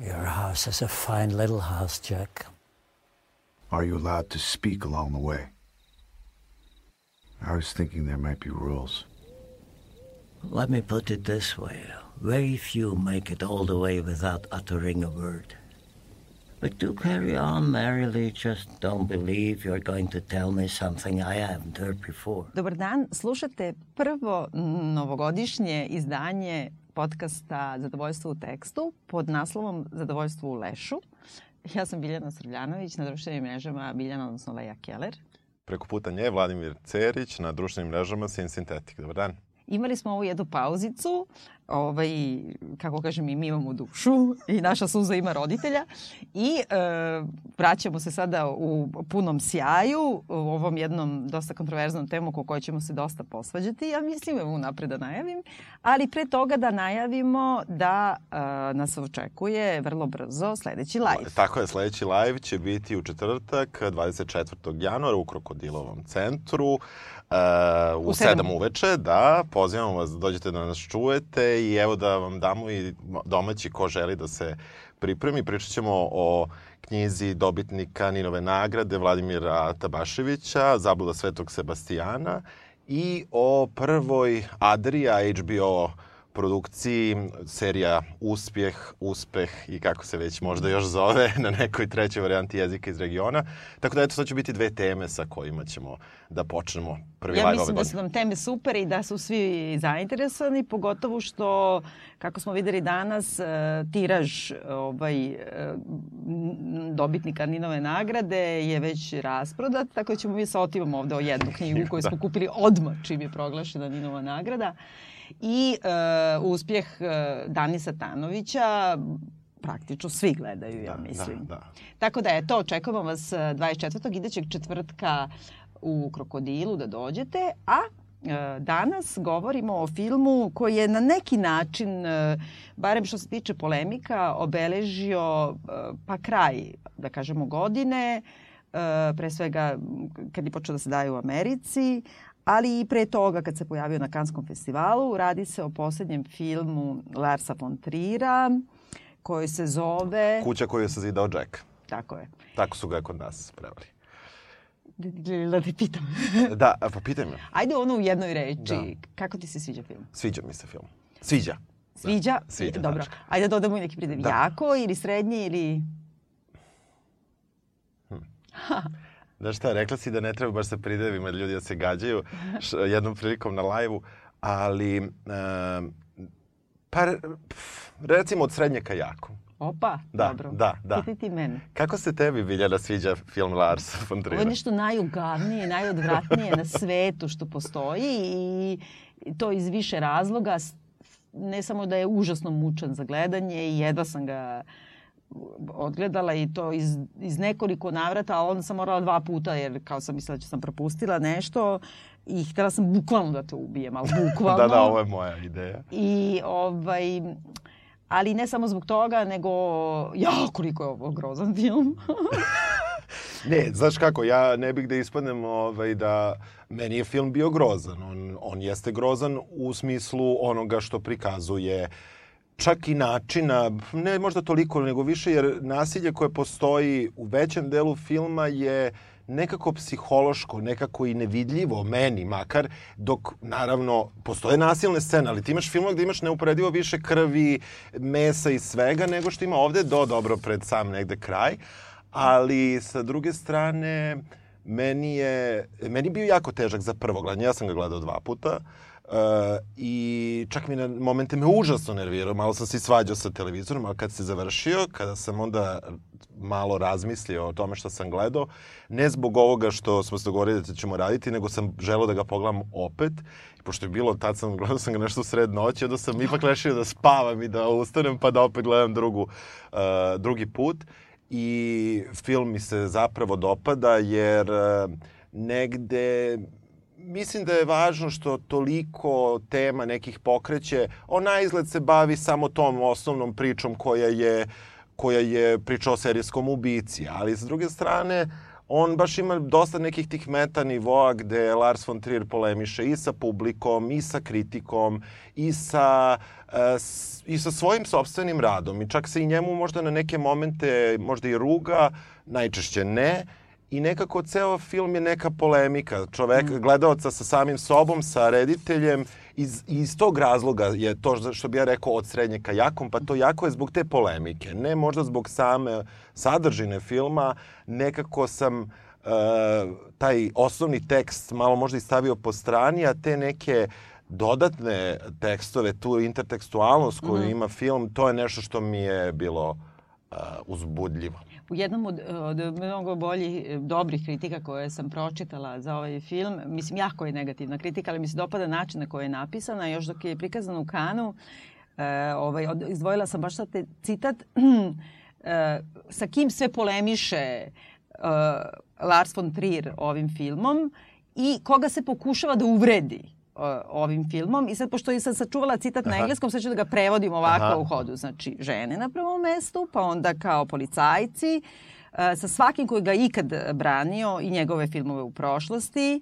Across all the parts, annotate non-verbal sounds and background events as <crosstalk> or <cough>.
Your house is a fine little house, Jack. Are you allowed to speak along the way? I was thinking there might be rules. Let me put it this way. Very few make it all the way without uttering a word. But do carry on merrily, just don't believe you're going to tell me something I haven't heard before. Dobar dan, slušate prvo novogodišnje izdanje podcasta Zadovoljstvo u tekstu pod naslovom Zadovoljstvo u lešu. Ja sam Biljana Srbljanović, na društvenim mrežama Biljana, odnosno Leja Keller. Preko puta nje Vladimir Cerić, na društvenim mrežama Sin Synthetic. Dobar dan. Imali smo ovu jednu pauzicu, ovaj, kako kažem, i mi imamo dušu i naša suza ima roditelja i e, vraćamo se sada u punom sjaju u ovom jednom dosta kontroverznom temu ko kojoj ćemo se dosta posvađati. Ja mislim, evo napred da najavim, ali pre toga da najavimo da e, nas očekuje vrlo brzo sledeći live. Tako je, sledeći live će biti u četvrtak, 24. januara u Krokodilovom centru. U, u 7 uveče, da, pozivamo vas da dođete da nas čujete i evo da vam damo i domaći ko želi da se pripremi. Pričat ćemo o knjizi dobitnika Ninove nagrade Vladimira Tabaševića, Zabluda Svetog Sebastijana i o prvoj Adria HBO produkciji serija Uspjeh, Uspeh i kako se već možda još zove <laughs> na nekoj trećoj varijanti jezika iz regiona. Tako da eto, to će biti dve teme sa kojima ćemo da počnemo prvi ja live ove godine. Ja mislim da su nam teme super i da su svi zainteresovani, pogotovo što, kako smo videli danas, e, tiraž ovaj, e, dobitnika Ninove nagrade je već rasprodat, tako da ćemo mi sa otivom ovde o jednu knjigu <laughs> koju da. smo kupili odmah čim je proglašena Ninova nagrada i e, uspjeh e, Dani Satanovića praktično svi gledaju, ja da, mislim. Da, da. Tako da, eto, očekujemo vas 24. E, idećeg četvrtka u Krokodilu da dođete, a e, danas govorimo o filmu koji je na neki način, e, barem što se tiče polemika, obeležio pa kraj, da kažemo, godine, pre svega kad je počeo da se daje u Americi, ali i pre toga kad se pojavio na Kanskom festivalu. Radi se o poslednjem filmu Larsa von Trira koji se zove... Kuća koju je sazidao Jack. Tako je. Tako su ga kod nas prevali. Da te pitam. <laughs> da, pa pitaj me. Ajde ono u jednoj reči. Da. Kako ti se sviđa film? Sviđa mi se film. Sviđa. Sviđa? Da. Sviđa, Dobro. Znači. Ajde da dodamo i neki pridev. Da. Jako ili srednji ili... Hm. Znaš šta, rekla si da ne treba baš sa pridevima ljudi da se gađaju jednom prilikom na lajvu, ali uh, pa recimo od srednje ka jako. Opa, da, dobro. Da, da. Piti ti mene. Kako se tebi, Biljana, sviđa film Lars von Trier? Ovo je nešto najugavnije, najodvratnije na svetu što postoji i to iz više razloga. Ne samo da je užasno mučan za gledanje i jedva sam ga odgledala i to iz, iz nekoliko navrata, a onda sam morala dva puta jer kao sam mislila da sam propustila nešto i htela sam bukvalno da te ubijem, ali bukvalno. <laughs> da, da, ovo je moja ideja. I ovaj, ali ne samo zbog toga, nego ja, koliko je ovo grozan film. <laughs> ne, znaš kako, ja ne bih da ispadnem ovaj, da meni je film bio grozan. On, on jeste grozan u smislu onoga što prikazuje uh, čak i načina, ne možda toliko nego više, jer nasilje koje postoji u većem delu filma je nekako psihološko, nekako i nevidljivo, meni makar, dok naravno postoje nasilne scene, ali ti imaš film gde imaš neuporedivo više krvi, mesa i svega nego što ima ovde do dobro pred sam negde kraj. Ali sa druge strane, meni je, meni bio jako težak za prvo gledanje. Ja sam ga gledao dva puta. Uh, Uh, I čak mi na momente me užasno nervirao, malo sam se svađao sa televizorom, ali kad se završio, kada sam onda malo razmislio o tome što sam gledao, ne zbog ovoga što smo se dogovorili da ćemo raditi, nego sam želeo da ga pogledam opet. Pošto je bilo, tad sam <laughs> gledao sam ga nešto u sred noći, onda sam ipak rešio da spavam i da ustanem, pa da opet gledam drugu, uh, drugi put. I film mi se zapravo dopada, jer uh, negde mislim da je važno što toliko tema nekih pokreće. On na izgled se bavi samo tom osnovnom pričom koja je koja je priča o serijskom ubici, ali s druge strane on baš ima dosta nekih tih meta nivoa gde Lars von Trier polemiše i sa publikom, i sa kritikom, i sa, uh, s, i sa svojim sobstvenim radom. I čak se i njemu možda na neke momente možda i ruga, najčešće ne, i nekako ceo film je neka polemika čovek, mm. gledaoca sa samim sobom, sa rediteljem. Iz, iz tog razloga je to što bi ja rekao od srednje ka jakom, pa to jako je zbog te polemike. Ne možda zbog same sadržine filma, nekako sam uh, taj osnovni tekst malo možda i stavio po strani, a te neke dodatne tekstove, tu intertekstualnost koju mm. ima film, to je nešto što mi je bilo uh, uzbudljivo u jednom od, od mnogo boljih, dobrih kritika koje sam pročitala za ovaj film, mislim, jako je negativna kritika, ali mi se dopada način na koji je napisana. Još dok je prikazana u Kanu, e, ovaj, od, izdvojila sam baš sad citat, <clears throat> e, sa kim sve polemiše e, Lars von Trier ovim filmom i koga se pokušava da uvredi ovim filmom. I sad, pošto sam sačuvala citat Aha. na engleskom, sad ću da ga prevodim ovako Aha. u hodu. Znači, žene na prvom mestu, pa onda kao policajci, sa svakim koji ga ikad branio i njegove filmove u prošlosti,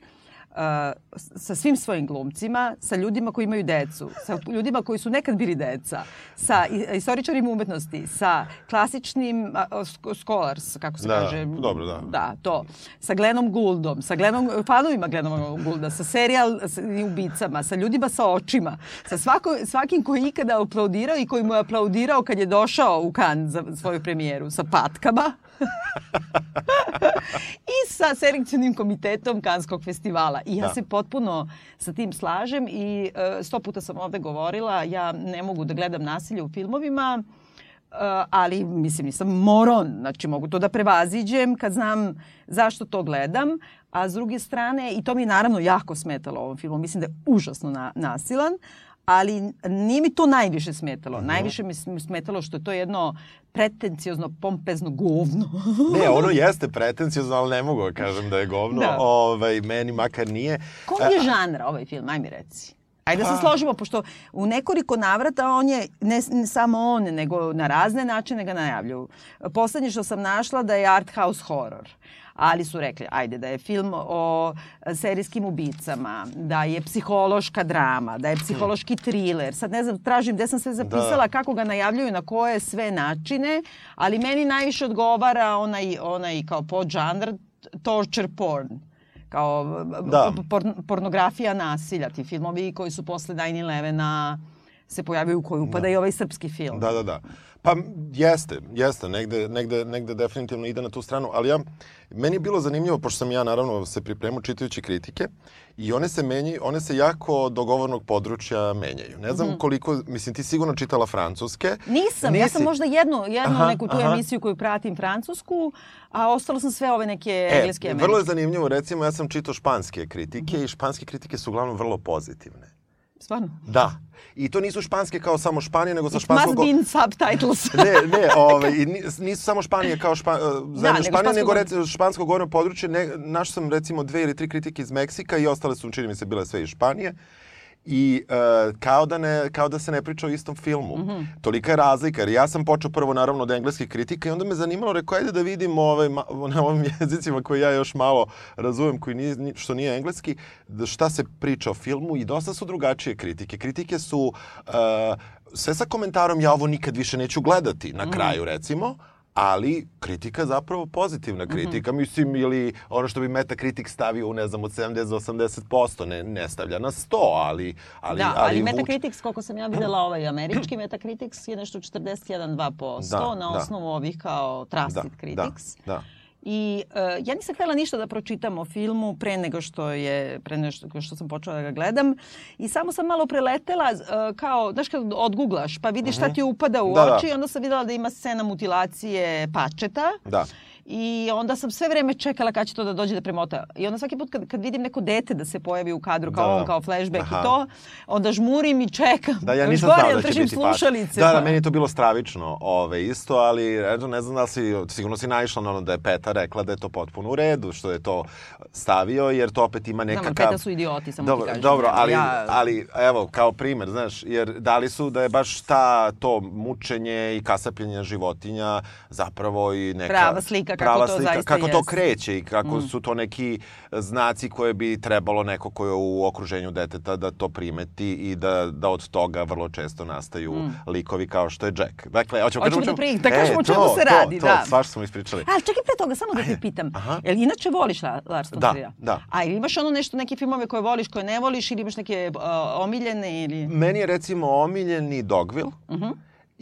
sa svim svojim glumcima, sa ljudima koji imaju decu, sa ljudima koji su nekad bili deca, sa istoričarima umetnosti, sa klasičnim uh, scholars, kako se da, kaže. Dobro, da. Da, to. Sa Glenom Gouldom, sa Glenom, fanovima Glenom Goulda, sa serijal ubicama, sa ljudima sa očima, sa svako, svakim koji je ikada aplaudirao i koji mu je aplaudirao kad je došao u kan za svoju premijeru, sa patkama. I sa selekcionim komitetom Kanskog festivala. I ja da. se potpuno sa tim slažem i uh, sto puta sam ovde govorila, ja ne mogu da gledam nasilje u filmovima, Uh, ali mislim nisam moron, znači mogu to da prevaziđem kad znam zašto to gledam, a s druge strane, i to mi je naravno jako smetalo ovom filmu, mislim da je užasno na, nasilan, ali nije mi to najviše smetalo. -huh. Najviše mi smetalo što je to jedno pretenciozno, pompezno govno. ne, <laughs> ono jeste pretenciozno, ali ne mogu da kažem da je govno. Da. Ovaj, meni makar nije. Koji je žanr ovaj film, aj mi reci? Ajde da se pa- složimo, pošto u nekoliko navrata on je, ne, ne samo on, nego na razne načine ga najavljuju. Poslednje što sam našla da je art house horror ali su rekli, ajde, da je film o serijskim ubicama, da je psihološka drama, da je psihološki thriller. Sad ne znam, tražim gde sam sve zapisala, da. kako ga najavljuju, na koje sve načine, ali meni najviše odgovara onaj, onaj kao podžanr torture porn kao da. por, pornografija nasilja, ti filmovi koji su posle 9-11-a se pojavio u koju upada da. i ovaj srpski film. Da, da, da. Pa jeste, jeste, negde, negde, negde definitivno ide na tu stranu, ali ja, meni je bilo zanimljivo, pošto sam ja naravno se pripremao čitajući kritike, i one se menjaju, one se jako do govornog područja menjaju. Ne znam mm -hmm. koliko, mislim, ti sigurno čitala francuske. Nisam, Nisi. ja sam možda jednu, jednu aha, neku tu aha. emisiju koju pratim francusku, a ostalo sam sve ove neke e, engleske američke. Vrlo je zanimljivo, recimo, ja sam čitao španske kritike mm -hmm. i španske kritike su uglavnom vrlo pozitivne. Stvarno? Da. I to nisu španske kao samo Španije, nego sa It španskog... It must subtitles. ne, ne, <laughs> ovaj, i nisu samo Španije kao špa, uh, da, Španije, nego, nego špansko govorno područje. Ne, naš sam recimo dve ili tri kritike iz Meksika i ostale su, čini mi se, bile sve iz Španije i uh, kao, da ne, kao da se ne priča o istom filmu. Mm -hmm. Tolika je razlika, jer ja sam počeo prvo naravno od engleskih kritika i onda me zanimalo, rekao, ajde da vidim ovaj, <laughs> na ovim jezicima koji ja još malo razumem, koji nije, što nije engleski, da šta se priča o filmu i dosta su drugačije kritike. Kritike su uh, sve sa komentarom ja ovo nikad više neću gledati na mm -hmm. kraju recimo, ali kritika zapravo pozitivna kritika, mm -hmm. mislim, ili ono što bi Metacritic stavio u, ne znam, od 70 do 80%, ne, ne stavlja na 100, ali... ali da, ali, ali Metacritic, koliko sam ja videla ovaj američki Metacritic je nešto 41-2% da, na da. osnovu da. ovih kao Trusted da, Critics. Da, da. I uh, ja nisam htjela ništa da pročitam o filmu pre nego što je pre nego što sam počela da ga gledam i samo sam malo preletela uh, kao znaš kad odguglaš pa vidiš šta mhm. ti upada u da, oči da. i onda sam videla da ima scena mutilacije pačeta. Da. I onda sam sve vreme čekala kad će to da dođe da premota. I onda svaki put kad, kad vidim neko dete da se pojavi u kadru kao da. on, kao flashback Aha. i to, onda žmurim i čekam. Da, ja nisam znao da će biti slušalice. Da, da, meni je to bilo stravično ove, isto, ali eto, ne znam da si, sigurno si naišla na ono da je Peta rekla da je to potpuno u redu, što je to stavio, jer to opet ima nekakav... Znam, Peta su idioti, samo dobro, ti kažem. Dobro, ali, ja... ali evo, kao primer, znaš, jer da li su da je baš ta, to mučenje i kasapljenje životinja zapravo i neka... Prava slika prava to slika, kako to jeste. kreće i kako Mm. su to neki znaci koje bi trebalo neko ko je u okruženju deteta da to primeti i da, da od toga vrlo često nastaju likovi kao što je Jack. Dakle, hoćemo, Mm. Kažemo da čemu- pri- da kažemo o čemu to, se to, radi, to, da. svašta smo ispričali. Ali čekaj pre toga, samo da te pitam. aha. Jel inače voliš La, Lars von Da, da. A ili imaš ono nešto, neke filmove koje voliš, koje ne voliš ili imaš neke uh, omiljene ili... Meni je recimo omiljeni Dogville Mhm.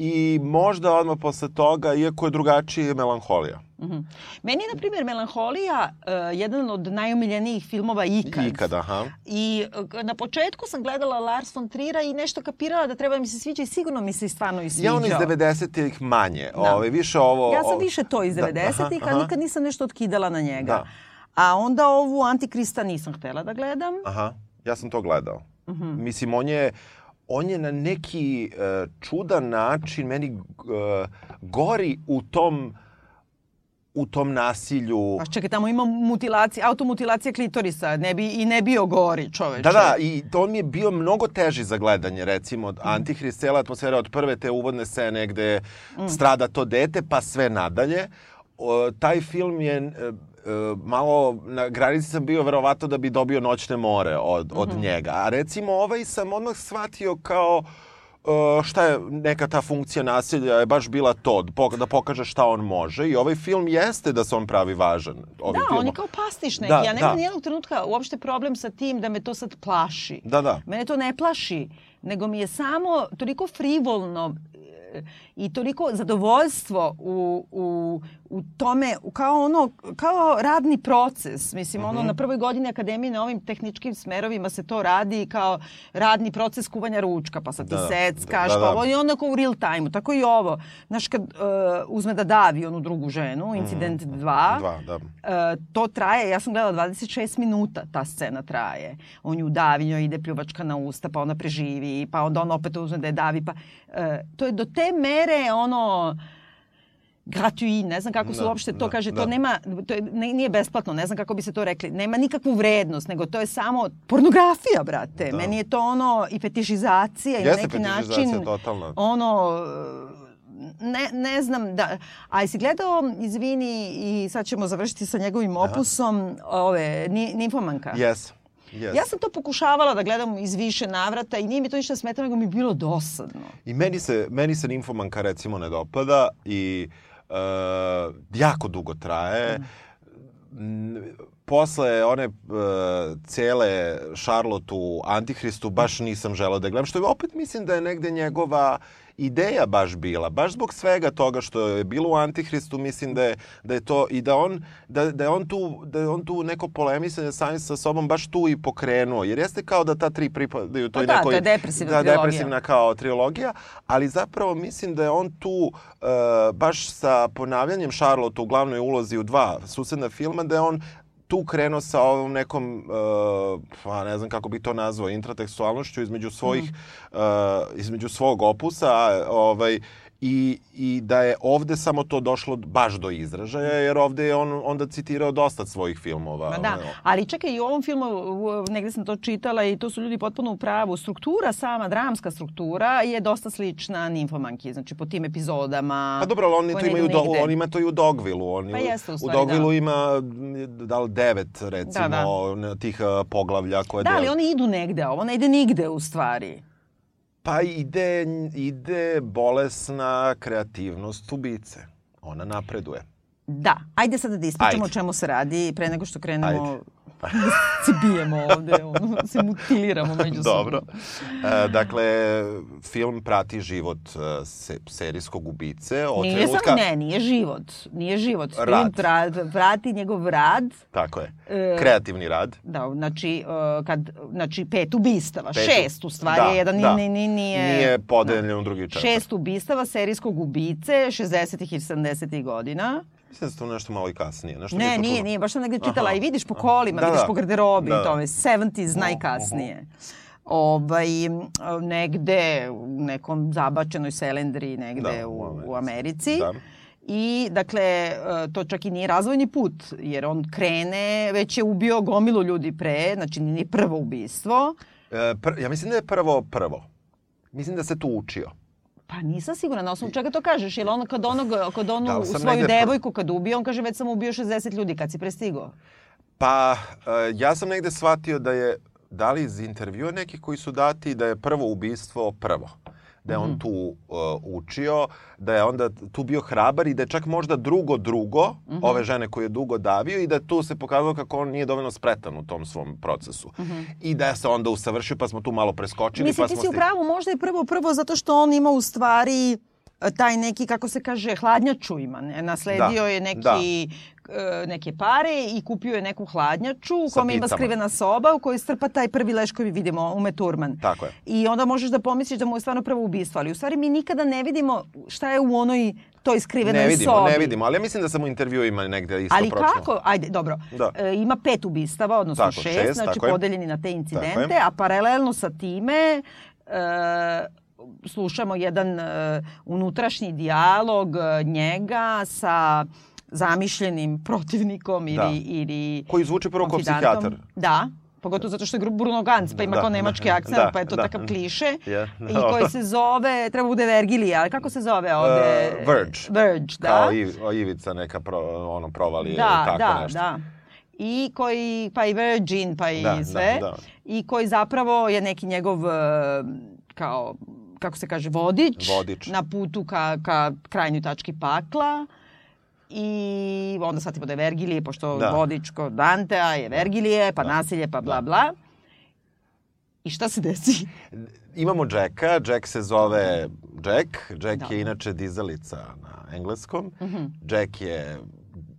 I možda odmah posle toga, iako je drugačiji, Melanholija. Mhm. Meni je, na primjer, Melanholija uh, jedan od najomiljenijih filmova ikad. Ikada, aha. I uh, na početku sam gledala Lars von Trier'a i nešto kapirala da treba da mi se sviđa i sigurno mi se stvarno i sviđao. Ja on iz 90-ih manje, Da. ovaj, više ovo... Ja sam više to iz Da, 90-ih, aha, a nikad nisam nešto otkidala na njega. Da. A onda ovu Antikrista nisam htela da gledam. Aha, ja sam to gledao. Mhm. Mislim, on je, on je na neki e, čudan način meni e, gori u tom u tom nasilju. Pa čekaj, tamo ima mutilacija, automutilacija klitorisa, ne bi, i ne bio gori čoveče. Da, da, i to mi je bio mnogo teži za gledanje, recimo, Mhm. Antihrist, cijela atmosfera od prve te uvodne scene gde Mm. strada to dete, pa sve nadalje. O, taj film je e, malo, na granici sam bio verovato da bi dobio noćne more od, od Mhm. njega. A recimo ovaj sam odmah shvatio kao e, šta je neka ta funkcija nasilja je baš bila to, da pok- pokaže šta on može i ovaj film jeste da se on pravi važan. Ovim Da, filmom. on je kao pastiš neki. Da, ja nemam da. nijednog trenutka uopšte problem sa tim da me to sad plaši. Da, da. Mene to ne plaši, nego mi je samo toliko frivolno e, i toliko zadovoljstvo u, u, u tome, kao ono, kao radni proces. Mislim, Mhm. ono, na prvoj godini akademije na ovim tehničkim smerovima se to radi kao radni proces kuvanja ručka, pa sad ti Da, seckaš, da, da. pa ovo i onda kao u real time-u. Tako i ovo. Znaš, kad uh, uzme da davi onu drugu ženu, incident 2, Mhm. Dva, da. E, to traje, ja sam gledala 26 minuta ta scena traje. On ju davi, njoj ide pljuvačka na usta, pa ona preživi, pa onda on opet uzme da je davi. Pa, e, to je do te mere ono gratuit, ne znam kako se Da, uopšte to da, kaže, to da. nema, to je, ne, nije besplatno, ne znam kako bi se to rekli, nema nikakvu vrednost, nego to je samo pornografija, brate. Da. Meni je to ono i fetišizacija i na neki način totalna. ono ne, ne znam da... A jesi gledao, izvini, i sad ćemo završiti sa njegovim opusom, ove, Ni- Nimfomanka? Yes. Yes. Ja sam to pokušavala da gledam iz više navrata i nije mi to ništa smetalo, nego mi je bilo dosadno. I meni se, meni se Nimfomanka recimo ne dopada i uh, jako dugo traje. Mm. Posle one uh, cele Charlotte u Antihristu baš nisam želeo da gledam, što je opet mislim da je negde njegova ideja baš bila. Baš zbog svega toga što je bilo u Antihristu, mislim da je, da je to i da on, da, da je on tu, da je on tu neko polemisanje sami sa sobom baš tu i pokrenuo. Jer jeste kao da ta tri pripadaju toj Pa da, nekoj... to je depresivna da, trilogija. depresivna kao trilogija, ali zapravo mislim da je on tu uh, baš sa ponavljanjem Charlotte u glavnoj ulozi u dva susedna filma, da je on tu krenuo sa ovom nekom, uh, pa ne znam kako bi to nazvao, intratekstualnošću između svojih, uh, između svog opusa, ovaj, i, i da je ovde samo to došlo baš do izražaja, jer ovde je on onda citirao dosta svojih filmova. Ma da, ali čekaj, i u ovom filmu, u- negde sam to čitala i to su ljudi potpuno u pravu. Struktura, sama dramska struktura je dosta slična Nimfomanki, znači po tim epizodama. Pa dobro, ali oni to imaju, do, on ima to i u Dogvilu. On, Pa jeste, u u stvari, Dogvilu da. ima da li devet, recimo, Da, da, tih uh, poglavlja koje Da, ali oni idu negde, ovo ne ide nigde u stvari. Pa ide, ide bolesna kreativnost ubice. Ona napreduje. Da, ajde sada da ispričamo o čemu se radi pre nego što krenemo Ajde. <laughs> da se bijemo ovde, ono, se mutiliramo <laughs> međusobno. Dobro. E, dakle, film prati život e, se, serijskog ubice. Od Nije trenutka... samo, ne, nije život. Nije život. Film Rad. pra- prati njegov rad. Tako je. E, Kreativni rad. Da, znači, uh, kad, znači pet ubistava, Pet- šest u stvari, Da, jedan da. ni, ni, nije... Nije podeljeno u drugi četak. Šest ubistava serijskog ubice 60. i 70. godina. Mislim da se to nešto malo i kasnije. Nešto Ne, nije, čudno. nije, baš sam negde čitala Aha. i vidiš po kolima, Da, vidiš da. po garderobi Da. i tome, 70s najkasnije. Ovaj, m, negde u nekom zabačenoj selendri negde Da, u, u u Americi. Americi. Da. I, dakle, e, to čak i nije razvojni put, jer on krene, već je ubio gomilu ljudi pre, znači nije prvo ubistvo. E, pr, ja mislim da je prvo prvo. Mislim da se tu učio. Pa nisam sigurna, na osnovu čega to kažeš? Jel on kad, onog, kad onu Da svoju devojku kad ubije, on kaže već sam ubio 60 ljudi kad si prestigao. Pa, e, ja sam negde shvatio da je, da li iz intervjua nekih koji su dati, da je prvo ubistvo prvo. Da je on tu uh, učio, da je onda tu bio hrabar i da je čak možda drugo drugo, ove žene koje je dugo davio i da tu se pokazalo kako on nije dovoljno spretan u tom svom procesu. I da se onda usavršio, pa smo tu malo preskočili. Mislim, pa ti smo si u sti- pravu, možda je prvo prvo zato što on ima u stvari e, taj neki, kako se kaže, hladnjaču ima. Ne? Nasledio Da, je neki, da. E, neke pare i kupio je neku hladnjaču u kome ima skrivena soba u kojoj strpa taj prvi leš koji vidimo, Ume Turman. Tako je. I onda možeš da pomisliš da mu je stvarno prvo ubistvo, ali u stvari mi nikada ne vidimo šta je u onoj toj skrivenoj Ne vidimo, sobi. ne vidimo, ali ja mislim da sam u intervjuima negde isto Ali pročitao. kako? Ajde, dobro. Da. E, ima pet ubistava, odnosno Tako, šest, šest, znači tako je. podeljeni na te incidente, a paralelno sa time e, slušamo jedan e, unutrašnji dijalog e, njega sa zamišljenim protivnikom ili, Da. ili Koji zvuči prvo kao psihijatar. Da, pogotovo zato što je Bruno Ganz, pa ima Da, kao da, nemački akcent, da, pa je to da. takav kliše. Je, I dobro. koji se zove, treba bude Vergilija, ali kako se zove ovde? Uh, Verge. Verge, da. Kao Iv, Ivica neka pro, ono provali da, tako da, nešto. Da, I koji, pa i Virgin, pa i Da, da, sve. da. I koji zapravo je neki njegov e, kao kako se kaže, vodič, Vodič. na putu ka, ka krajnjoj tački pakla. I onda shvatimo da je Vergilije, pošto Da. vodič kod Dantea je Vergilije, pa nasilje, pa bla bla. I šta se desi? Imamo Jacka, Jack se zove Jack. Jack Da. Je inače dizalica na engleskom. Jack je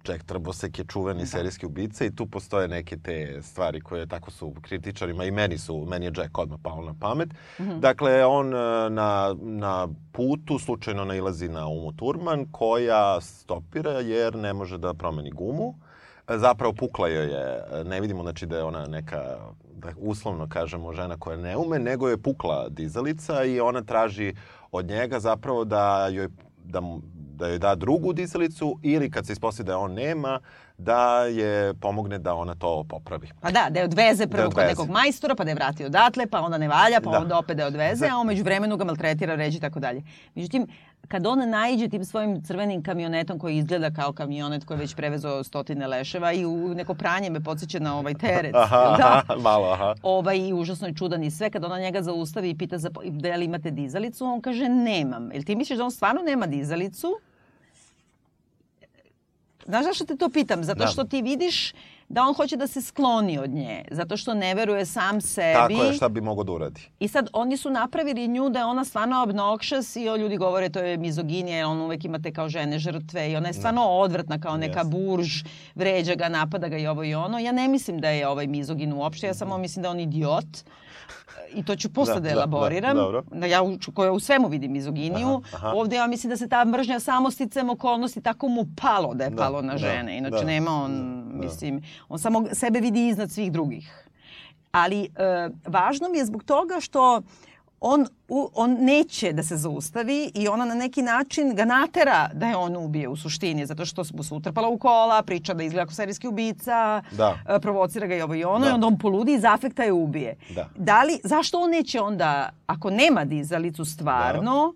Jack Trbosek je Da. čuveni serijski ubica i tu postoje neke te stvari koje tako su kritičarima i meni su, meni je Jack odmah pao na pamet. Mhm. Dakle, on e, na, na putu slučajno nailazi na Umu Turman koja stopira jer ne može da promeni gumu. E, Zapravo pukla joj je, e, ne vidimo znači da je ona neka, da uslovno kažemo, žena koja ne ume, nego je pukla dizalica i ona traži od njega zapravo da joj, da, da joj da drugu dizalicu ili kad se ispostavi da je on nema, da je pomogne da ona to popravi. Pa da, da je odveze prvo kod odveze. nekog majstora, pa da je vrati odatle, pa onda ne valja, pa Da. onda opet da je odveze, a umeđu vremenu ga maltretira, ređi i tako dalje. Međutim, kad on naiđe tim svojim crvenim kamionetom koji izgleda kao kamionet koji je već prevezao stotine leševa i u neko pranje me podsjeća na ovaj teret. Aha, da? aha, malo, aha. Ovaj, i užasno je čudan i sve. Kad ona njega zaustavi i pita za, da li imate dizalicu, on kaže nemam. Jel ti misliš da on stvarno nema dizalicu? Znaš zašto te to pitam? Zato Da. što ti vidiš da on hoće da se skloni od nje. Zato što ne veruje sam sebi. Tako je, šta bi mogo da uradi? I sad oni su napravili nju da je ona stvarno obnoxious i o ljudi govore to je mizoginija, on uvek imate kao žene žrtve i ona je stvarno odvratna kao neka burž, vređa ga, napada ga i ovo i ono. Ja ne mislim da je ovaj mizogin uopšte, ja samo mislim da je on idiot. I to ću posle da, Da, da, da, elaboriram. da, dobro. Da, ja u, koja u svemu vidim mizoginiju. Aha, aha. Ovde ja mislim da se ta mržnja samo sticam okolnosti tako mu palo da je Da, palo na da, žene. Inače da, nema on, da. mislim, on samo sebe vidi iznad svih drugih. Ali e, važno mi je zbog toga što on, u, on neće da se zaustavi i ona na neki način ga natera da je on ubije u suštini, zato što mu se utrpala u kola, priča da izgleda kao serijski ubica, Da. e, provocira ga i ovo i ono Da. i onda on poludi i iz afekta je ubije. Da. da li, zašto on neće onda, ako nema dizalicu stvarno,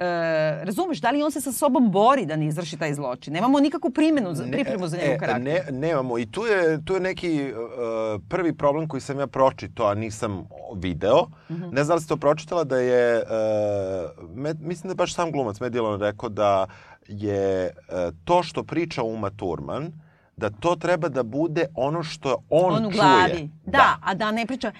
E, razumeš, da li on se sa sobom bori da ne izvrši taj zločin? Nemamo nikakvu primjenu, za, pripremu za njegov karakter. Ne, nemamo. I tu je, tu je neki uh, prvi problem koji sam ja pročitao, a nisam video. Mhm. Ne znam da li ste to pročitala, da je, uh, med, mislim da je baš sam glumac Medilan rekao da je uh, to što priča Uma Thurman, da to treba da bude ono što on, on čuje. glavi. Da, a da ne priča...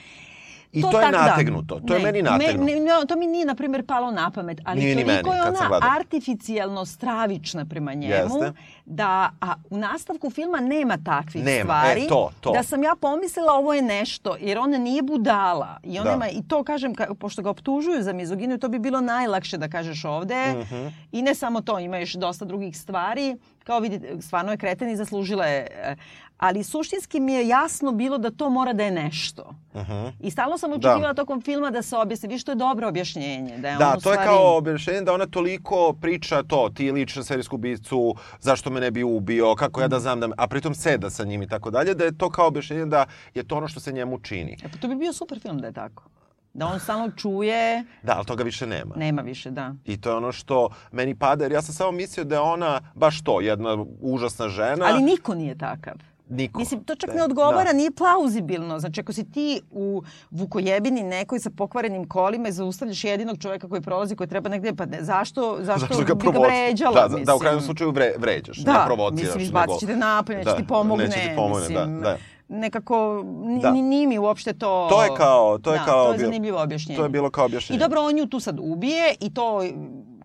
I to je tak- da. nategnuto, to je meni nategnuto. Me, ne, to mi nije, na primjer, palo na pamet, ali Nije ni toliko meni, je ona artificijalno stravična prema njemu, Jeste. da a u nastavku filma nema takvih Nema, stvari. e, to, to. Da sam ja pomislila ovo je nešto, jer ona nije budala. I, on Da. nema, I to kažem, ka, pošto ga optužuju za mizoginiju, to bi bilo najlakše da kažeš ovde. Mhm. I ne samo to, ima još dosta drugih stvari. Kao vidite, stvarno je kreten i zaslužila je. Ali suštinski mi je jasno bilo da to mora da je nešto. I stalno sam očekivala tokom filma da se objasni. Vi što je dobro objašnjenje. Da, je Da, to je stvari- kao objašnjenje da ona toliko priča to, ti liči na serijsku ubicu, zašto me ne bi ubio, kako ja da znam da me, a pritom seda sa njim i tako dalje, da je to kao objašnjenje da je to ono što se njemu čini. E, pa to bi bio super film da je tako. Da on stalno čuje, Da, ali toga više nema. nema više, da. I to je ono što meni pada, jer ja sam samo mislio da je ona baš to, jedna užasna žena. Ali niko nije takav. Niko. Mislim, to čak Da, ne odgovara, da. nije plauzibilno. Znači, ako si ti u Vukojebini nekoj sa pokvarenim kolima i zaustavljaš jedinog čoveka koji prolazi, koji treba negde, pa ne, zašto, zašto, Zašto ga bi ga provoci- vređala? Da, mislim. da, u krajnjem slučaju vre, vređaš, ne Da, provociraš. mislim, izbacit će te napolje, neće Da, ti pomogne. neće ti pomogne, da, mislim, da. Nekako, ni, Da. ni, nije mi uopšte to... To je kao, to je da, kao to je zanimljivo objašnjenje. To je bilo kao objašnjenje. I dobro, on nju tu sad ubije i to,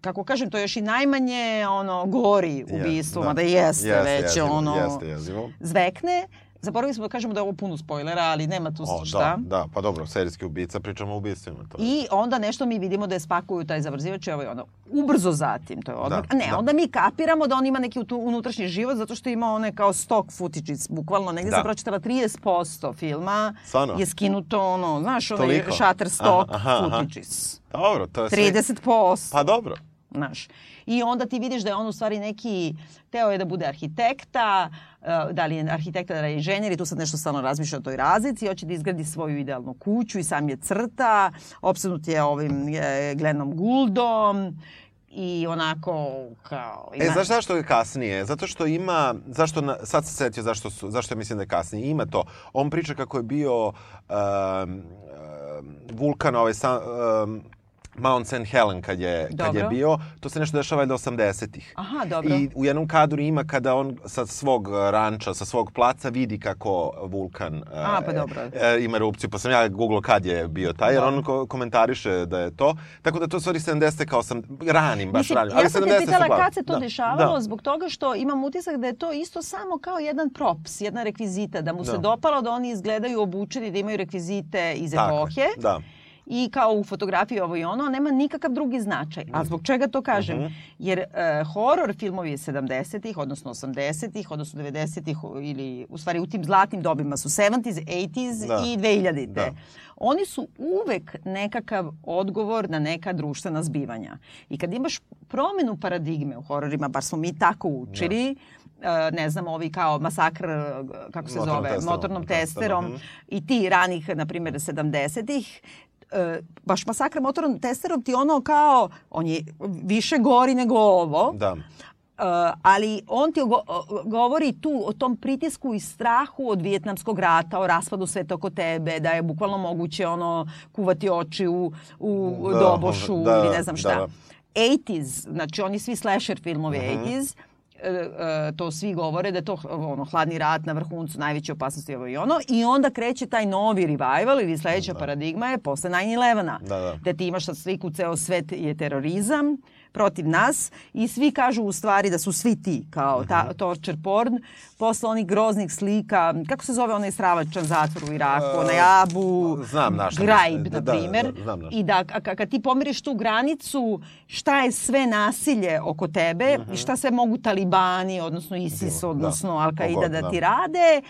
kako kažem, to je još i najmanje ono, gori ubistvo, da. mada jeste, Jeste već jezivo, ono... Jeste jezivo. Zvekne. Zaboravili smo da kažemo da je ovo puno spojlera, ali nema tu O, šta. da, da, pa dobro, serijski ubica, pričamo o ubistvima. To. je- I onda nešto mi vidimo da je spakuju taj zavrzivač i ovo i ono. Ubrzo zatim, to je odmah. Da, ne, da. onda mi kapiramo da on ima neki unutrašnji život zato što ima one kao stock footage, bukvalno negdje Da. sam pročitala 30% filma Stvarno? je skinuto ono, znaš, onaj Toliko? Shutterstock Aha, aha, aha. footages. Dobro, to je sve... 30%. Pa dobro. Znaš. I onda ti vidiš da je on u stvari neki, teo je da bude arhitekta, eh, da li je arhitekta, da li je inženjer i tu sad nešto stalno razmišlja o toj razlici, hoće da izgradi svoju idealnu kuću i sam je crta, opsednut je ovim eh, Glennom Gouldom i onako kao... E, znaš zašto je kasnije? Zato što ima, zašto, na, sad se setio zašto, su, zašto mislim da je kasnije. Ima to. On priča kako je bio um, um, vulkan, ovaj, sa, um, Mount St. Helen kad je, kad je Dobro. bio. To se nešto dešava valjda 80-ih. Aha, dobro. I u jednom kadru ima kada on sa svog uh, ranča, sa svog placa vidi kako vulkan uh, A, pa dobro. e, ima erupciju. Pa sam ja googlao kad je bio taj, jer on ko- komentariše da je to. Tako da to stvari 70 kao sam ranim, baš Mislim, ranim. Ali ja sam te 70 su pitala kad se to Da, dešavalo, da. zbog toga što imam utisak da je to isto samo kao jedan props, jedna rekvizita, da mu se Da. dopalo da oni izgledaju obučeni, da imaju rekvizite iz Tako epohe. Da. I kao u fotografiji ovo i ono, nema nikakav drugi značaj. A zbog čega to kažem? Mhm. Jer e, horor filmovi 70-ih, odnosno 80-ih, odnosno 90-ih ili u stvari u tim zlatnim dobima su 70s, 80s Da. i 2000-te. Da. Oni su uvek nekakav odgovor na neka društvena zbivanja. I kad imaš promenu paradigme u hororima, bar smo mi tako učili, e, ne znam, ovi kao masakr, kako se Motornom zove, testerom. motornom Testerom, testerom mhm. i ti ranih, na primjer, 70-ih, e, baš masakr motornom testerom ti ono kao, on je više gori nego ovo, Da. Uh, ali on ti go, govori tu o tom pritisku i strahu od vijetnamskog rata, o raspadu sveta oko tebe, da je bukvalno moguće ono kuvati oči u, u Da, dobošu da, ili ne znam šta. da, da. 80s, znači oni svi slasher filmovi Mhm. 80s, e, e, to svi govore da je to ono hladni rat na vrhuncu najveće opasnosti ovo i ono i onda kreće taj novi revival ili sledeća paradigma je posle 9/11. Da, da. Da ti imaš sad sliku ceo svet je terorizam protiv nas i svi kažu u stvari da su svi ti kao ta, Mhm. torture porn posle onih groznih slika kako se zove onaj stravačan zatvor u Iraku E, onaj Abu znam na šta Ghraib mislim. na Da, da, primer da, na šta. i da kad ti pomiriš tu granicu šta je sve nasilje oko tebe i šta sve mogu talibani odnosno ISIS Mhm. Da. odnosno Al-Qaida Kogod, da da. ti rade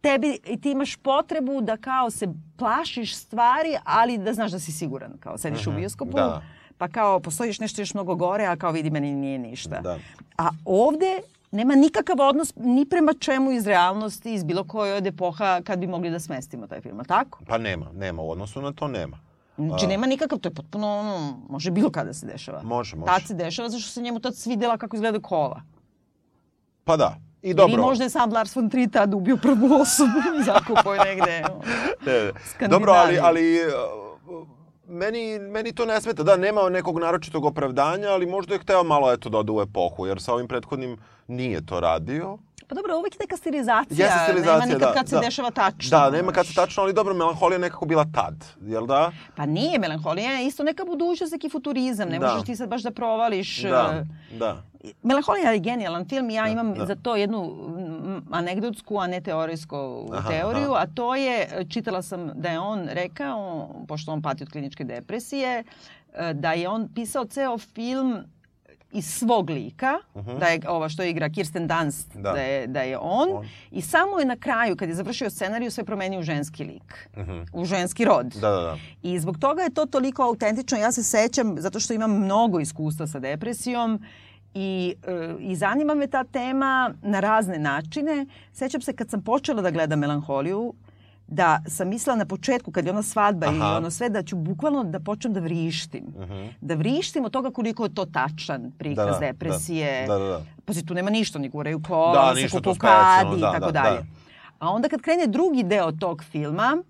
tebi i ti imaš potrebu da kao se plašiš stvari ali da znaš da si siguran kao sediš u bioskopu da. Pa kao postojiš nešto još mnogo gore a kao vidi meni nije ništa Da. a ovde nema nikakav odnos ni prema čemu iz realnosti, iz bilo koje od epoha kad bi mogli da smestimo taj film, tako? Pa nema, nema. U odnosu na to nema. Znači nema nikakav, to je potpuno ono, može bilo kada se dešava. Može, može. Tad se dešava zašto se njemu tad svidela kako izgleda kola. Pa da. I Ili dobro. možda je sam Lars von Trier tad ubio prvu osobu i zakupao je negde. <laughs> Ne, ne. Dobro, ali, ali meni, meni to ne smeta. Da, nema nekog naročitog opravdanja, ali možda je hteo malo eto da ode u epohu, jer sa ovim prethodnim nije to radio. Pa dobro, uvijek je neka stilizacija. Jeste stilizacija, nema nikad da, kad se da. dešava tačno. Da, nema kad se tačno, ali dobro, melanholija nekako bila tad, jel da? Pa nije melanholija, je isto neka budućnost, neki futurizam. Ne Da. možeš ti sad baš da provališ... Da, e, da. Melanholija je genijalan film i ja imam da. za to jednu mm, anegdotsku, a ne teorijsku Aha, teoriju, a to je, čitala sam da je on rekao, pošto on pati od kliničke depresije, e, da je on pisao ceo film iz svog lika, da je ova što igra Kirsten Dunst, da, Da. je, da je on, On. i samo je na kraju, kad je završio scenariju, sve promenio u ženski lik, u ženski rod. Da, da, da. I zbog toga je to toliko autentično. Ja se sećam, zato što imam mnogo iskustva sa depresijom i, e, i zanima me ta tema na razne načine. Sećam se kad sam počela da gledam melanholiju, da sam mislila na početku kad je ona svadba i Aha. ono sve da ću bukvalno da počnem da vrištim. Da vrištim od toga koliko je to tačan prikaz Da, da, depresije. da, da, da. Pazi, tu nema ništa, ni guraju kola, Da, da, se ništa kupu to specijalno, kadi i da, tako da, dalje. da. A onda kad krene drugi deo tog filma,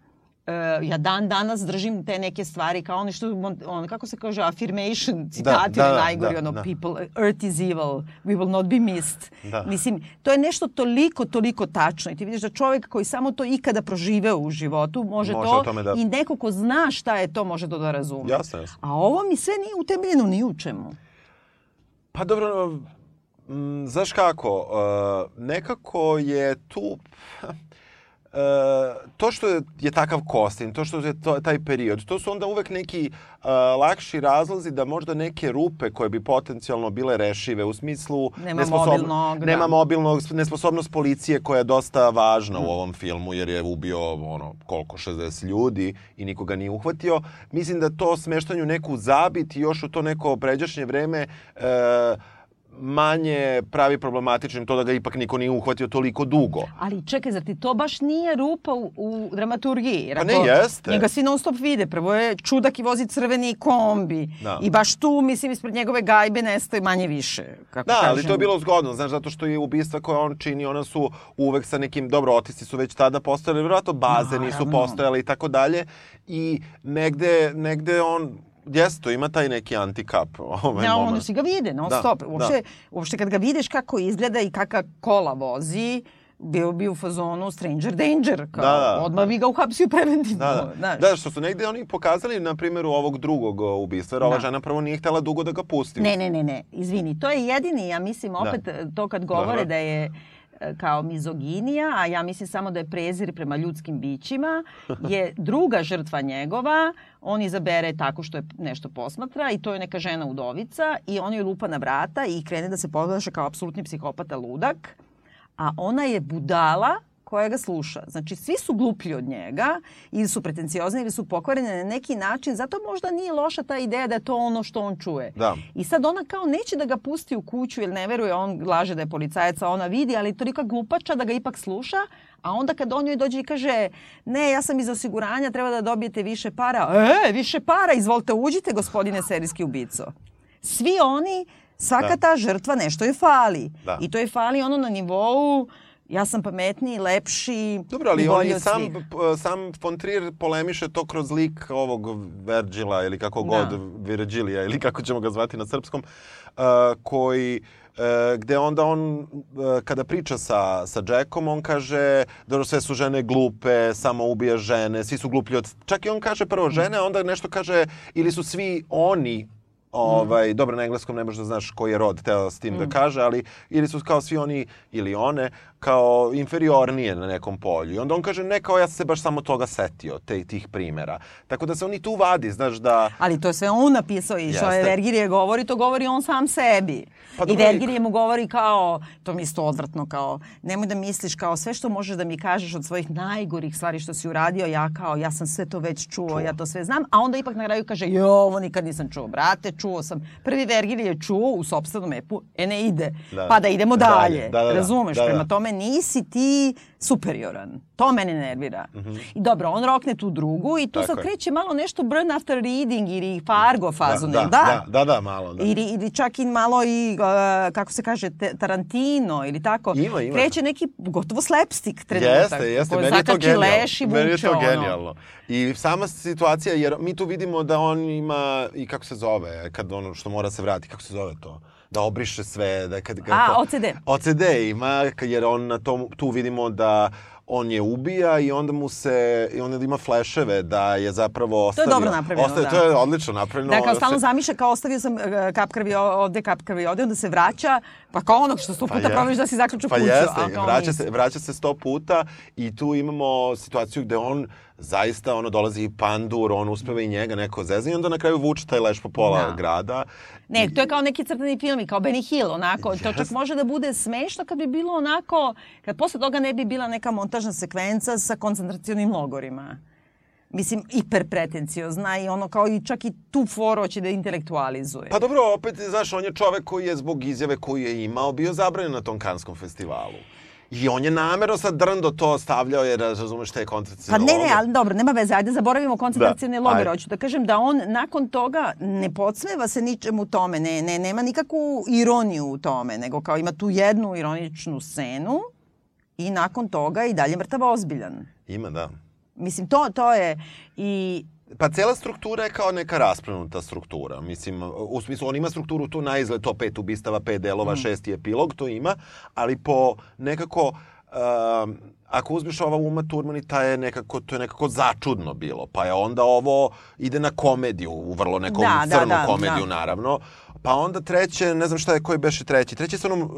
e, ja dan danas držim te neke stvari kao oni što, on, kako se kaže, affirmation, citati da, da, najgori, da, ono, da. people, earth is evil, we will not be missed. Da. Mislim, to je nešto toliko, toliko tačno i ti vidiš da čovjek koji samo to ikada proživeo u životu može, Može to da- i neko ko zna šta je to može to da razume. Jasno, jasno. A ovo mi sve nije utemeljeno ni u čemu. Pa dobro, m, znaš kako, e, nekako je tu... <laughs> e, to što je, je takav kostim, to što je to, taj period, to su onda uvek neki e, lakši razlozi da možda neke rupe koje bi potencijalno bile rešive u smislu Nema nesposobno- mobilnog, da. nema mobilnog, nesposobnost policije koja je dosta važna u ovom filmu jer je ubio ono koliko 60 ljudi i nikoga nije uhvatio. Mislim da to smeštanju neku zabit i još u to neko pređašnje vreme e, manje pravi problematičnim to da ga ipak niko nije uhvatio toliko dugo. Ali čekaj, zar ti to baš nije rupa u, u dramaturgiji? Jer Pa ne, jeste. Njega svi non stop vide. Prvo je čudak i vozi crveni kombi. Da. I baš tu, mislim, ispred njegove gajbe nestaje manje više. Kako Da, ali kažem. to je bilo zgodno, znaš, zato što je ubistva koje on čini, ona su uvek sa nekim, dobro, otisci su već tada postojali, vjerojatno baze nisu Naravno. postojale i tako dalje. I negde, negde on, jeste, to ima taj neki antikap. <laughs> Ovaj Ja, ono moment. si ga vide, non Da, stop. da. Uopšte, uopšte kad ga vidiš kako izgleda i kakva kola vozi, bio bi u fazonu Stranger Danger. Kao, Da, da. Odmah bi ga uhapsio preventivno. Da, da. znaš. da, što su negde oni pokazali na primjeru ovog drugog o, ubistva, jer ova Da. žena prvo nije htjela dugo da ga pusti. Ne, ne, ne, ne, izvini, to je jedini, ja mislim, opet to kad govore Dobro. da je kao mizoginija, a ja mislim samo da je prezir prema ljudskim bićima, <laughs> je druga žrtva njegova, on izabere tako što je nešto posmatra i to je neka žena udovica i on joj lupa na vrata i krene da se ponaša kao apsolutni psihopata ludak, a ona je budala koja ga sluša. Znači, svi su gluplji od njega, ili su pretenciozni, ili su pokvareni na neki način, zato možda nije loša ta ideja da je to ono što on čuje. Da. I sad ona kao neće da ga pusti u kuću jer ne veruje, on laže da je policajac, a ona vidi, ali je tolika glupača da ga ipak sluša, a onda kad on joj dođe i kaže ne, ja sam iz osiguranja, treba da dobijete više para. E, više para, izvolite uđite gospodine serijski ubico. Svi oni, svaka Da. ta žrtva nešto je fali. Da. I to je fali ono na nivou ja sam pametniji, lepši Dobro, ali on od sam, sam von Trier polemiše to kroz lik ovog Vergila ili kako Da. god, Virgilija ili kako ćemo ga zvati na srpskom, uh, koji uh, gde onda on, uh, kada priča sa, sa Jackom, on kaže da sve su žene glupe, samo ubija žene, svi su gluplji od... Čak i on kaže prvo žene, a onda nešto kaže ili su svi oni Ovaj, dobro, na engleskom ne možeš da znaš koji je rod teo s tim da kaže, ali ili su kao svi oni ili one kao inferiornije na nekom polju. I onda on kaže, ne, kao ja se baš samo toga setio, te, tih primjera. Tako da se on i tu vadi, znaš da... Ali to je sve on napisao i što je. Vergilije govori, to govori on sam sebi. Pa I Vergilije mu govori kao, to mi isto odvratno, kao, nemoj da misliš kao sve što možeš da mi kažeš od svojih najgorih stvari što si uradio, ja kao, ja sam sve to već čuo, ja to sve znam, a onda ipak na kraju kaže, jo, ovo nikad nisam čuo, brate, čuo sam. Prvi Vergilije je čuo u sopstvenom epu, e ne ide, Da. pa da idemo Dalje, dalje. da, da, da. Razumeš, Da, da. prema tome nisi ti superioran. To mene nervira. I dobro, on rokne tu drugu i tu Mhm. Tako je. kreće malo nešto burn after reading ili Fargo fazon, da, jel da, da, da, malo. Da. Ili, ili čak i malo i, uh, kako se kaže, te, Tarantino ili tako. Ima, ima. Kreće neki gotovo slapstick trenutak. Jeste, jeste, meni je to genijalno. leš i meni je to ono. genijalno. I sama situacija, jer mi tu vidimo da on ima, i kako se zove, kad ono što mora se vrati, kako se zove to? Da obriše sve, da kad... kad A, to- OCD. OCD ima, jer on na tom, tu vidimo da on je ubija i onda mu se, i onda ima fleševe da je zapravo ostavio. dobro napravljeno, ostavio, da. To je odlično napravljeno. Da, kao stalno Se- zamišlja, kao ostavio sam uh, kap krvi ovde, kap krvi ovde, onda se vraća, pa kao onog što sto puta je. probaš da si zaključu pa kuću. jeste, a kao vraća se, vraća se sto puta i tu imamo situaciju gde on zaista ono dolazi i pandur, on uspeva i njega neko zeza i onda na kraju vuče taj leš po pola Da. grada. Ne, to je kao neki crtani film kao Benny Hill, onako. To čak može da bude smešno kad bi bilo onako, kad posle toga ne bi bila neka montažna sekvenca sa koncentracionim logorima. Mislim, hiperpretenciozna i ono kao i čak i tu foru hoće da intelektualizuje. Pa dobro, opet, znaš, on je čovek koji je zbog izjave koju je imao bio zabranjen na tom kanskom festivalu. I on je namerno sad drndo to stavljao jer razumeš šta je Pa ne, ne, ali dobro, nema veze, ajde zaboravimo koncentracijone Da, logore. Hoću da kažem da on nakon toga ne podsmeva se ničemu tome, ne, ne, nema nikakvu ironiju u tome, nego kao ima tu jednu ironičnu scenu i nakon toga i dalje mrtav ozbiljan. Ima, da. Mislim, to, to je i Pa cela struktura je kao neka rasplanuta struktura. Mislim, u smislu, on ima strukturu tu na izgled, to pet ubistava, pet delova, Mm. šesti epilog, to ima, ali po nekako... Um, ako uzmeš ova Uma Thurman i ta je nekako, to je nekako začudno bilo. Pa je onda ovo ide na komediju, u vrlo nekom Da, da, crnu da, komediju, da. naravno. Pa onda treće, ne znam šta je, koji beše treći. Treći je sa onom... Uh,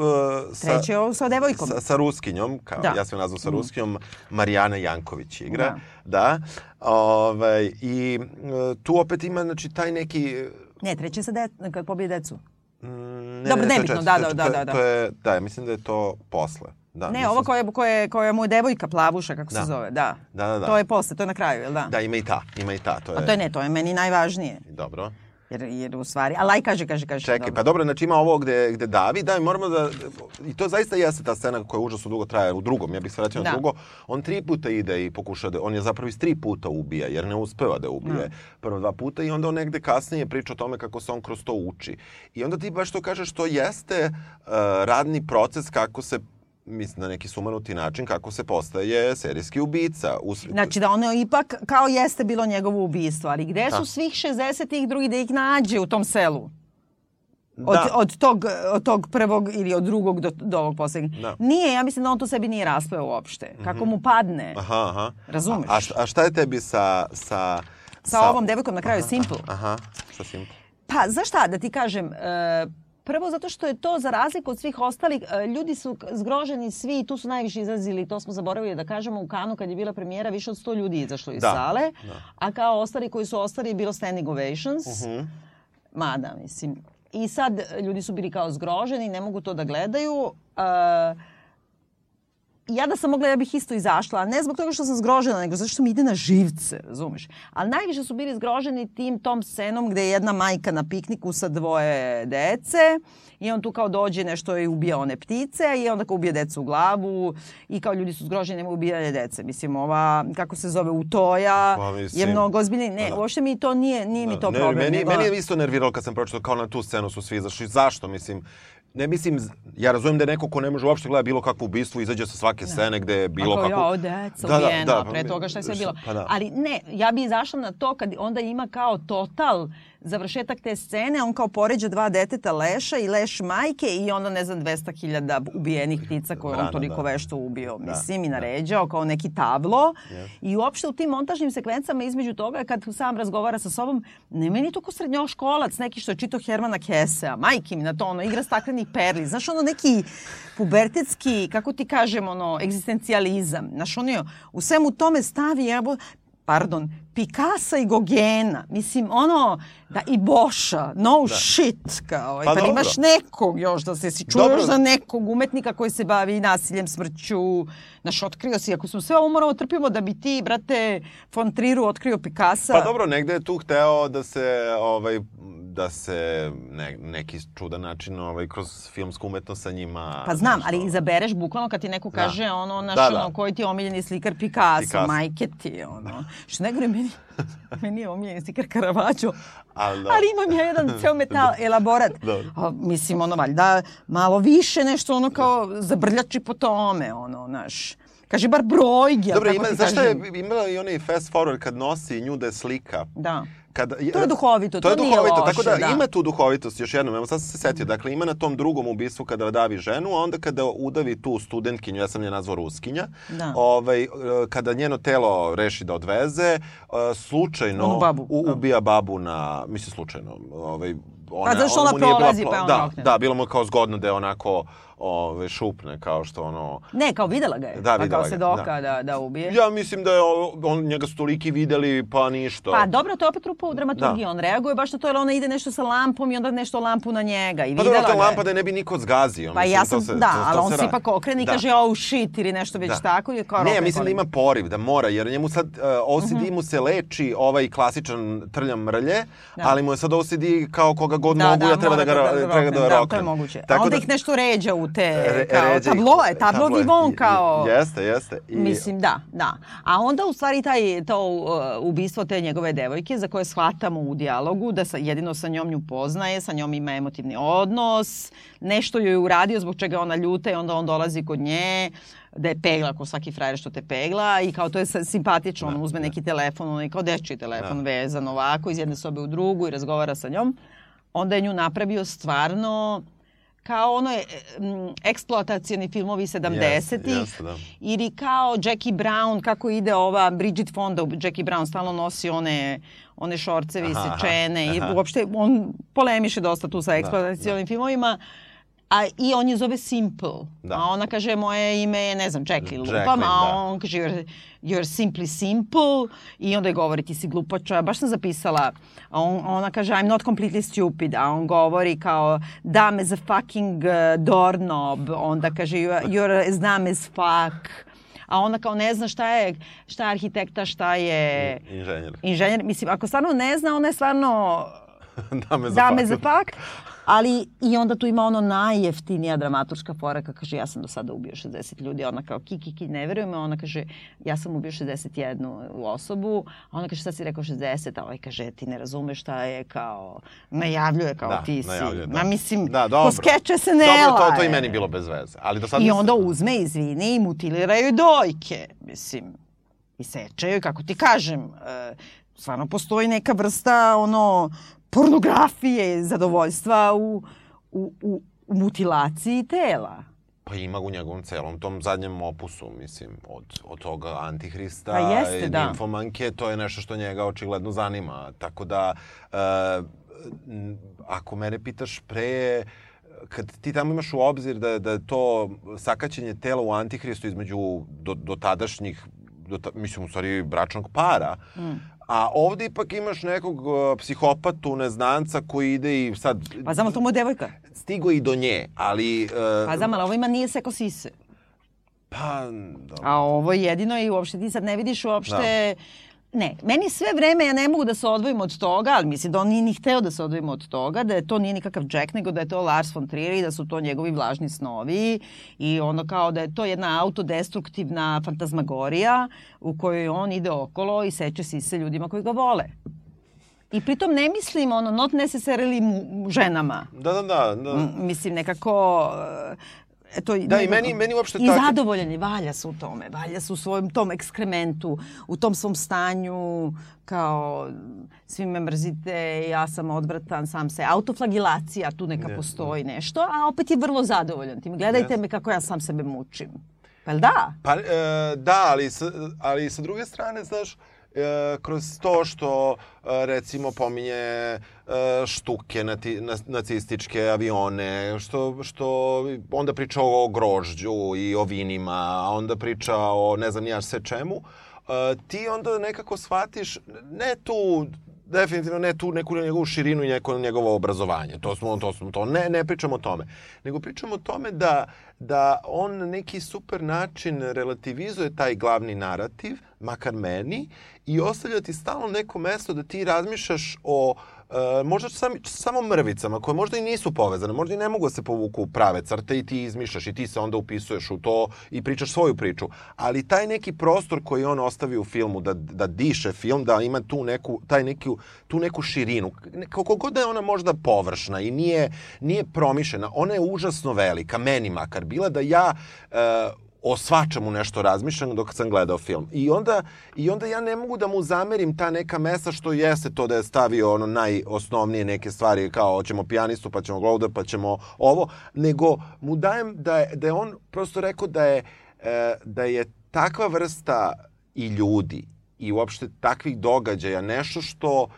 sa, treće je ovo sa devojkom. Sa, sa Ruskinjom, kao, Da. ja sam je nazvao sa Ruskinjom, Marijana Janković igra. Da. Da. Ovaj, I e, tu opet ima znači, taj neki... Ne, treće je sa de, kad pobije decu. mm, Ne, Dobro, ne, nebitno, da, da, to da, je- da. To je, da, mislim da je to posle. Da, Ne, mislim- ovo koja, koja, koja mu je devojka plavuša, kako Da. se zove, da. Da, da, da. To je posle, to je na kraju, jel da? Da, ima i ta, ima i ta. To je, A to je ne, to je meni najvažnije. Dobro. Jer, jer u stvari, ali aj kaže, kaže, kaže. Čekaj, pa dobro, znači ima ovo gde, gde davi, da, moramo da, i to zaista jeste ta scena koja užasno dugo traje, u drugom, ja bih se vratio na Da. drugo, on tri puta ide i pokuša da, on je zapravo iz tri puta ubija, jer ne uspeva da ubije prvo dva puta i onda on negde kasnije priča o tome kako se on kroz to uči. I onda ti baš to kažeš, to jeste uh, radni proces kako se mislim na neki sumanuti način kako se postaje serijski ubica. Us... Znači da ono ipak kao jeste bilo njegovo ubistvo, ali gde Da. su svih 60-ih drugi da ih nađe u tom selu? Od, Da. od, tog, od tog prvog ili od drugog do, do ovog poslednjeg. Da. Nije, ja mislim da on to sebi nije raspeo uopšte. Kako mu padne. Aha, aha. Razumeš? A, a, šta, je tebi sa... Sa, Sa ovom devojkom na kraju, Simple. Aha, sa Simple. Pa, znaš šta, da ti kažem, e, prvo zato što je to za razliku od svih ostalih, e, ljudi su zgroženi svi i tu su najviše izrazili, to smo zaboravili da kažemo, u Kanu kad je bila premijera više od 100 ljudi izašlo iz Da, sale, da. a kao ostali koji su ostali je bilo standing ovations, Mhm. mada, mislim. I sad ljudi su bili kao zgroženi, ne mogu to da gledaju. E, ja da sam mogla, ja bih isto izašla, ne zbog toga što sam zgrožena, nego zato što mi ide na živce, razumeš? Ali najviše su bili zgroženi tim tom scenom gde je jedna majka na pikniku sa dvoje dece i on tu kao dođe nešto i ubija one ptice i onda kao ubije decu u glavu i kao ljudi su zgroženi nema ubijanje dece. Mislim, ova, kako se zove, Utoja Pa, mislim, je mnogo ozbiljniji. Ne, da. uopšte mi to nije, nije mi to ne, problem. Meni, nego- meni je isto nerviralo kad sam pročitao kao na tu scenu su svi izašli. Zašto? Mislim, ne mislim, ja razumijem da je neko ko ne može uopšte gleda bilo kakvo ubistvo, izađe sa svake scene gde je bilo Ako kako... ja, o, deca ubijena, pa pre mi- toga šta je sve bilo. Pa da. Ali ne, ja bi izašla na to kad onda ima kao total završetak te scene, on kao poređa dva deteta leša i leš majke i onda ne znam 200.000 ubijenih ptica koje on toliko da. vešto ubio. Da, Mislim i naređao kao neki tablo. Yes. I uopšte u tim montažnim sekvencama između toga kad sam razgovara sa sobom, ne meni to ko srednjoškolac, neki što je čito Hermana Kesea, majke mi na to, ono, igra staklenih perli. Znaš, ono neki pubertetski, kako ti kažem, ono, egzistencijalizam. Znaš, on je u svemu tome stavi, jebo, pardon, Pikasa i Gogena. Mislim, ono, da i Boša, no Da. shit, kao. Pa Pa, dobro. imaš nekog još da se si čuješ Dobro. za nekog umetnika koji se bavi nasiljem, smrću. Znaš, otkrio si, ako smo sve ovo moramo trpimo da bi ti, brate, von Trieru otkrio Pikasa. Pa dobro, negde je tu hteo da se, ovaj, da se ne, neki čudan način ovaj, kroz filmsku umetnost sa njima... Pa znam, nešto- ali izabereš bukvalno kad ti neko Da. kaže ono, naš, Da, da. ono, koji ti je omiljeni slikar Picasso, Picasso. majke ti, ono. Što ne gore, meni, <laughs> meni je omiljeni slikar Caravaggio, Ali da. ali imam ja jedan <laughs> ceo metal elaborat. Dobro. A, mislim, ono, valjda malo više nešto, ono, kao zabrljači po tome, ono, znaš. Kaži bar brojge, Dobro, ima, zašto je imala i onaj fast forward kad nosi nju da je slika? Da. Kada, To je duhovito, to, to je nije duhovito, loše, tako da, da. ima tu duhovitost, još jednom, evo sad sam se setio, dakle ima na tom drugom ubistvu kada davi ženu, a onda kada udavi tu studentkinju, ja sam je nazvao Ruskinja, Da. ovaj, e, kada njeno telo reši da odveze, e, slučajno babu, u, da. ubija babu na, mislim slučajno, ovaj, ona, Pa zato što ona bila prolazi, pa je on da, rokne. da, bilo mu kao zgodno da je onako ovaj, šupne, kao što ono... Ne, kao videla ga je. Da, pa videla kao ga, se doka da. da. da, ubije. Ja mislim da je on, njega su toliki videli, pa ništa. Pa dobro, to je opet rupa u dramaturgiji. Da. On reaguje baš na to jer ona ide nešto sa lampom i onda nešto lampu na njega. I Pa videla dobro, to je lampa da ne bi niko zgazio. Pa mislim, ja to sam, se, da, to, ali to on se ipak okrene i Da. kaže oh shit ili nešto već Da. tako i kao Ne, ja mislim da ima poriv, da mora, jer njemu sad uh, OCD Mhm. mu se leči ovaj klasičan trljam mrlje, Da. ali mu je sad OCD kao koga god Da, mogu, da, ja treba da ga, da, da, treba da roknem, ga da, to je roknem. moguće. A Tako onda da- ih nešto ređa u u te Re- kao ređe tabloe, tablo tabloe. vivon I- kao... Jeste, jeste. I, Mislim, da, da. A onda u stvari taj, to uh, ubistvo te njegove devojke za koje shvatamo u dijalogu da sa, jedino sa njom nju poznaje, sa njom ima emotivni odnos, nešto joj je uradio zbog čega je ona ljuta i onda on dolazi kod nje da je pegla ko svaki frajer što te pegla i kao to je simpatično, on uzme neki telefon, onaj kao dečiji telefon vezan ovako iz jedne sobe u drugu i razgovara sa njom. Onda je nju napravio stvarno kao ono je mm, eksploatacioni filmovi 70-ih jeste, da. ili kao Jackie Brown, kako ide ova Bridget Fonda, Jackie Brown stalno nosi one one šorcevi Aha, aha, sečene i aha. uopšte on polemiše dosta tu sa eksploatacionim filmovima. A i on je zove Simple. Da. A ona kaže moje ime je, ne znam, lupam, Jacqueline, a da. on kaže you're, you're simply simple i onda je govori ti si glupača. Baš sam zapisala. A on, ona kaže I'm not completely stupid, a on govori kao dumb as a fucking uh, doorknob. Onda kaže you're, you're as dumb as fuck. A ona kao ne zna šta je, šta je arhitekta, šta je Inženjer. inženjer. Mislim, ako stvarno ne zna, ona je stvarno da me da me zapakne. za fakt. Ali i onda tu ima ono najjeftinija dramaturška fora kad kaže ja sam do sada ubio 60 ljudi. Ona kao ki, ki, ki, ne veruje me. Ona kaže ja sam ubio 61 osobu. A ona kaže šta si rekao 60? A ovaj kaže ti ne razumeš šta je kao najavljuje kao Da, ti si. najavljuje, da. Ma mislim, Da, ko dobro. skeče se ne Dobro, to, to i meni bilo bez veze. Ali do sad I mislim- onda uzme, izvini i mutilira joj dojke. Mislim, i seče joj, kako ti kažem, e, stvarno postoji neka vrsta ono pornografije, zadovoljstva u, u, u, u mutilaciji tela. Pa ima u njegovom celom tom zadnjem opusu, mislim, od, od toga Antihrista Pa jeste, i da. Nimfomanke, to je nešto što njega očigledno zanima. Tako da, e, ako mene pitaš pre, kad ti tamo imaš u obzir da, da je to sakaćenje tela u Antihristu između do, do tadašnjih, do ta, mislim, u stvari, bračnog para, Mm. A ovde ipak imaš nekog uh, psihopatu, neznanca koji ide i sad... Pa znamo, to mu je devojka. Stigo i do nje, ali... Uh, Pa znam, ali ovo ima nije seko sise. Pa, dobro. A ovo je jedino i uopšte ti sad ne vidiš uopšte... Ne, meni sve vreme ja ne mogu da se odvojim od toga, ali mislim da on nije ni hteo da se odvojimo od toga, da je to nije nikakav Jack, nego da je to Lars von Trier i da su to njegovi vlažni snovi i ono kao da je to jedna autodestruktivna fantazmagorija u kojoj on ide okolo i seče sise ljudima koji ga vole. I pritom ne mislim ono, not necessarily mu, ženama. Da, da, da. da. M, mislim nekako e, eto, Da, i meni- meni uopšte I tako- je, valja se u tome, valja se u svojom tom ekskrementu, u tom svom stanju, kao svi me mrzite, ja sam odvratan, sam se, autoflagilacija, tu neka Ne, postoji nešto, a opet je vrlo zadovoljan tim. Gledajte Jeste. me kako ja sam sebe mučim. Pa da? Pa, e, da, ali sa, ali sa druge strane, znaš, kroz to što e, recimo pominje e, štuke, nati, na, nacističke avione, što, što onda priča o grožđu i o vinima, a onda priča o ne znam ja sve čemu, e, ti onda nekako shvatiš, ne tu definitivno ne tu neku njegovu širinu i neko njegovo obrazovanje. To smo to smo to ne ne pričamo o tome. Nego pričamo o tome da da on na neki super način relativizuje taj glavni narativ, makar meni, i ostavlja ti stalno neko mesto da ti razmišljaš o e, možda sam, samo mrvicama koje možda i nisu povezane, možda i ne mogu da se povuku prave crte i ti izmišljaš i ti se onda upisuješ u to i pričaš svoju priču. Ali taj neki prostor koji on ostavi u filmu da, da diše film, da ima tu neku, taj neku, tu neku širinu, kako god da je ona možda površna i nije, nije promišljena, ona je užasno velika, meni makar bila, da ja e, o svačemu nešto razmišljam dok sam gledao film. I onda, I onda ja ne mogu da mu zamerim ta neka mesa što jeste to da je stavio ono najosnovnije neke stvari kao hoćemo pijanistu, pa ćemo Glowder, pa ćemo ovo, nego mu dajem da je, da je on prosto rekao da je, e, da je takva vrsta i ljudi i uopšte takvih događaja nešto što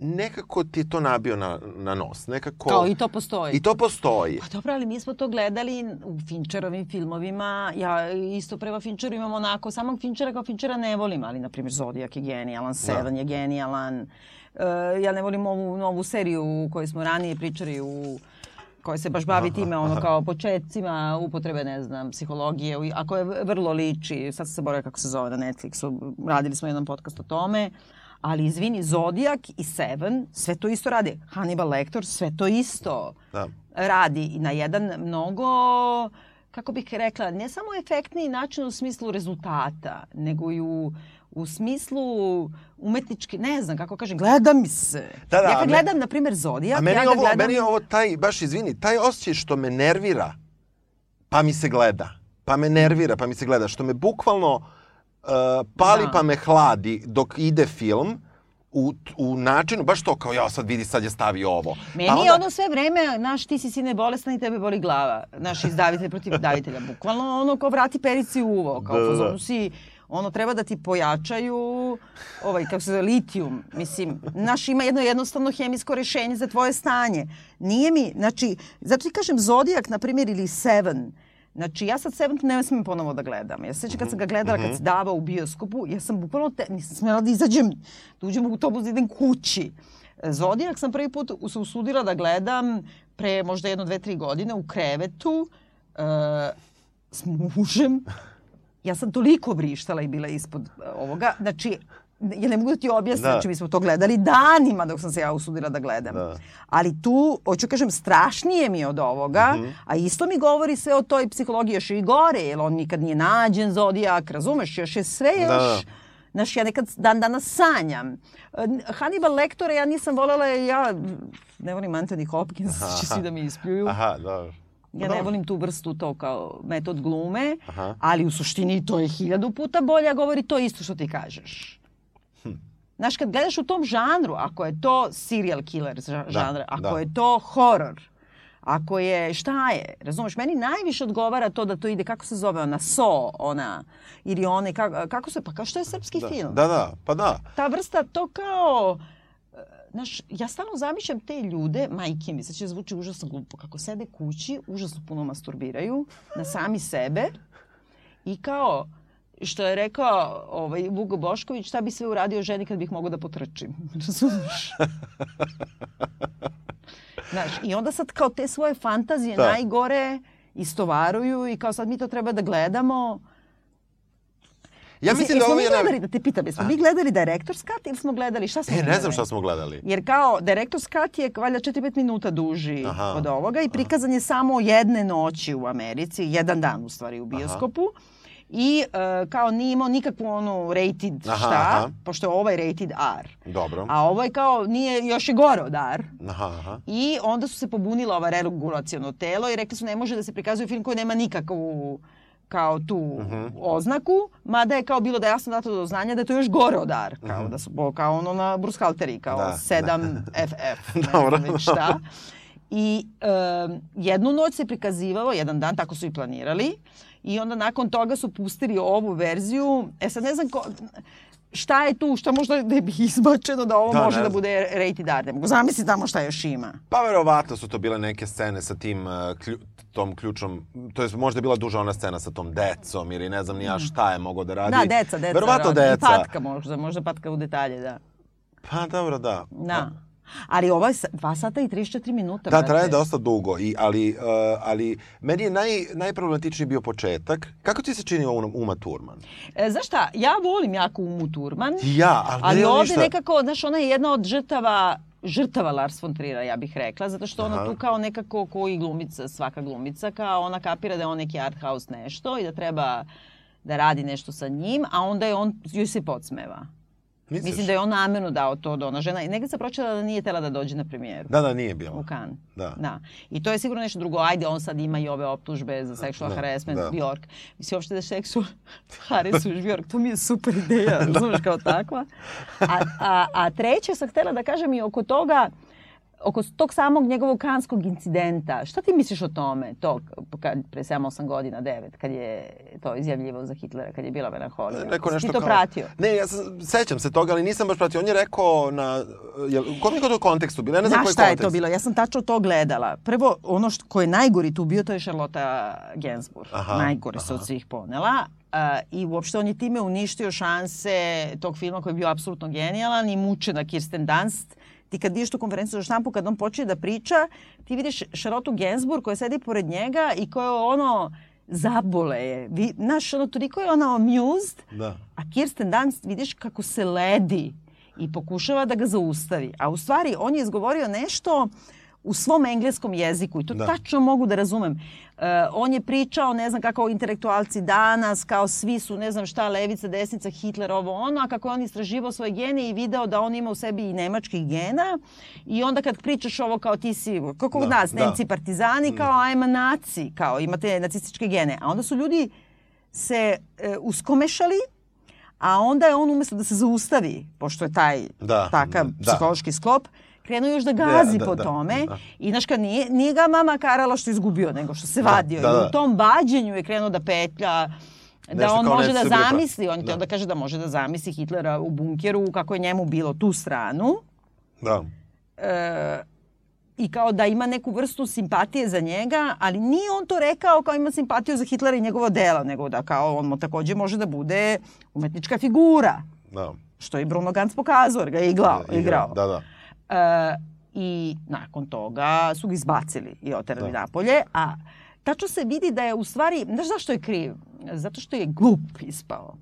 nekako ti je to nabio na, na nos. Nekako... Kao i to postoji. I to postoji. Pa dobro, ali mi smo to gledali u Fincherovim filmovima. Ja isto prema Fincheru imam onako, samog Finchera kao Finchera ne volim, ali na primjer Zodiac je genijalan, Seven je genijalan. E, ja ne volim ovu novu seriju u kojoj smo ranije pričali u koja se baš bavi time, ono kao početcima upotrebe, ne znam, psihologije, u- a koja vrlo liči, sad se boravila kako se zove na Netflixu, radili smo jedan podcast o tome, Ali izvini, Zodiak i Seven sve to isto radi. Hannibal Lecter sve to isto Da. radi na jedan mnogo kako bih rekla, ne samo efektniji način u smislu rezultata, nego i u, u smislu umetnički, ne znam kako kažem, gleda mi se. Da, da, ja kad me- gledam, na primjer, Zodijak, A meni, ja ovo, gledam... meni je ovo taj, baš izvini, taj osjećaj što me nervira, pa mi se gleda. Pa me nervira, pa mi se gleda. Što me bukvalno pali Da. pa me hladi dok ide film u, u načinu, baš to kao ja sad vidi sad je stavio ovo. Meni pa je onda- ono sve vreme, naš ti si sine bolestan i tebe boli glava. Naš izdavitelj protiv <laughs> davitelja. Bukvalno ono kao vrati perici u uvo. Kao Da, da, da. si, ono treba da ti pojačaju ovaj, kako se zove, litijum. Mislim, naš ima jedno jednostavno hemijsko rešenje za tvoje stanje. Nije mi, znači, zato ti kažem Zodijak, na primjer, ili Seven, Znači, ja sad Seventh ne smem ponovo da gledam. Ja se sećam kad sam ga gledala, kad se dava u bioskopu, ja sam bukvalno, te, nisam smela da izađem, da uđem u autobus, da idem kući. Zodijak sam prvi put se usudila da gledam pre možda jedno, dve, tri godine u krevetu e, s mužem. Ja sam toliko vrištala i bila ispod e, ovoga. Znači, ja ne mogu da ti objasnim, Da. da. znači mi smo to gledali danima dok sam se ja usudila da gledam. Da. Ali tu, hoću kažem, strašnije mi je od ovoga, Mhm. a isto mi govori sve o toj psihologiji još i gore, jer on nikad nije nađen, zodijak, razumeš, još je sve još... Da. Znaš, ja nekad dan danas sanjam. Hannibal Lectora ja nisam volela, ja ne volim Anthony Hopkins, će svi da mi ispljuju. Aha, dobro. Ja ne volim tu vrstu to kao metod glume, Aha. ali u suštini to je hiljadu puta bolje, a govori to isto što ti kažeš. Znaš, kad gledaš u tom žanru, ako je to serial killer ža- žanra, ako da. je to horor, ako je, šta je, razumeš, meni najviše odgovara to da to ide, kako se zove ona, So, ona, ili one, kako, kako se, pa kao što je srpski Da, film? da, da, pa da. ta vrsta to kao e, Znaš, ja stalno zamišljam te ljude, majke mi, sad će zvuči užasno glupo, kako sede kući, užasno puno masturbiraju na sami sebe i kao, što je rekao ovaj, Vugo Bošković, šta bi sve uradio ženi kad bih mogao da potrčim. <laughs> Razumeš? <laughs> Znaš, i onda sad kao te svoje fantazije Da. najgore istovaruju i kao sad mi to treba da gledamo. Ja Jesi- mislim da jesmo ovo mi je... na- gledali, da te pitam, jesmo mi gledali Director's Cut ili smo gledali, šta smo E, ne gledali? znam šta smo gledali. Jer kao Director's Cut je valjda 4-5 minuta duži Aha. od ovoga i prikazan je samo jedne noći u Americi, jedan dan u stvari u bioskopu. I e, kao nije imao nikakvu onu rated Aha, šta, aha. pošto je ovaj rated R. Dobro. A ovo je kao, nije, još je gore od R. Aha, aha. I onda su se pobunila ova regulacijono telo i rekli su ne može da se prikazuje film koji nema nikakvu kao tu Mhm. oznaku, mada je kao bilo da jasno dato do znanja da je to još gore od R, kao, da su, bo- kao ono na Brushalteri, kao Mhm. Da, 7 FF, <laughs> ne znam već šta. I um, jednu noć se prikazivalo, jedan dan, tako su i planirali, i onda nakon toga su pustili ovu verziju. E sad ne znam ko, šta je tu, šta možda da bi izbačeno da ovo Da, može da bude rated R. Ne mogu zamisli tamo šta još ima. Pa verovatno su to bile neke scene sa tim uh, klju, tom ključom, to je možda je bila duža ona scena sa tom decom ili ne znam ni ja šta je mogao da radi. Da, deca, deca. Verovatno radi. I deca. patka možda, možda patka u detalje, da. Pa dobro, da. Da. Ali ovo je sa- 2 sata i 34 minuta. Da, traje dosta dugo, i, ali, uh, ali meni je naj, najproblematičniji bio početak. Kako ti se čini Uma, Uma Thurman? E, znaš šta, ja volim jako Umu Turman, ja, ali, ali ne ovde ništa. nekako, znaš, ona je jedna od žrtava žrtava Lars von Trier'a, ja bih rekla, zato što ona Aha. tu kao nekako koji glumica, svaka glumica, kao ona kapira da je on neki art house nešto i da treba da radi nešto sa njim, a onda je on, joj se podsmeva. Misliš? Mislim da je on namjerno dao to da ona žena, i negdje sam pročitala da nije tela da dođe na premijeru. Da, da, nije bilo. U Cannes. Da. da. I to je sigurno nešto drugo. Ajde, on sad ima i ove optužbe za sexual Da, harassment, da. Bjork. Mislim, uopšte da sexual <laughs> harassuješ Bjork, to mi je super ideja, <laughs> razumeš, kao takva. A, a, a treće sam htjela da kažem i oko toga, oko tog samog njegovog kanskog incidenta. Šta ti misliš o tome, to kad, pre 7-8 godina, 9, kad je to izjavljivo za Hitlera, kad je bila melanholija? Rekao Jesi nešto ti to kao... pratio? Ne, ja sam, sećam se toga, ali nisam baš pratio. On je rekao na... Jel, u kom je to kontekstu bilo? Ja ne znam koji šta je kontekst. to bilo? Ja sam tačno to gledala. Prvo, ono što, ko je najgori tu bio, to je Charlotte Gainsbourg. Aha, Najgore se aha. od svih ponela. Uh, I uopšte on je time uništio šanse tog filma koji je bio apsolutno genijalan i mučena Kirsten Dunst. Ti kad vidiš tu konferenciju za štampu, kad on počne da priča, ti vidiš Charlotte Gainsbourg koja sedi pored njega i koja je ono zabole je. Vi, znaš, ono, toliko je ona amused, Da. a Kirsten Dunst vidiš kako se ledi i pokušava da ga zaustavi. A u stvari on je izgovorio nešto u svom engleskom jeziku i to Da. tačno mogu da razumem. E, on je pričao, ne znam kako intelektualci danas, kao svi su, ne znam šta, levica, desnica, Hitler, ovo ono, a kako je on istraživao svoje gene i video da on ima u sebi i nemačkih gena i onda kad pričaš ovo kao ti si, kako Da, nas, da. Nemci partizani, kao ajma naci, kao imate nacističke gene. A onda su ljudi se e, uskomešali a onda je on umesto da se zaustavi, pošto je taj Da, takav da. psihološki sklop, krenuo još da gazi Da, da, po da, tome. da. I znaš kad nije, nije ga mama karala što je izgubio, nego što se vadio. da, I da. u tom vađenju je krenuo da petlja, da Nešto on može da zamisli, on Da. htio da kaže da može da zamisli Hitlera u bunkeru, kako je njemu bilo tu stranu. Da. E, i kao da ima neku vrstu simpatije za njega, ali nije on to rekao kao ima simpatiju za Hitlera i njegovo dela, nego da kao on takođe može da bude umetnička figura, Da. što je i Bruno Ganz pokazao, jer ga je igrao. igrao. Da, da. E, I nakon toga su ga izbacili i oterali Da. napolje, a tačno se vidi da je u stvari, znaš zašto je kriv? Zato što je glup ispao.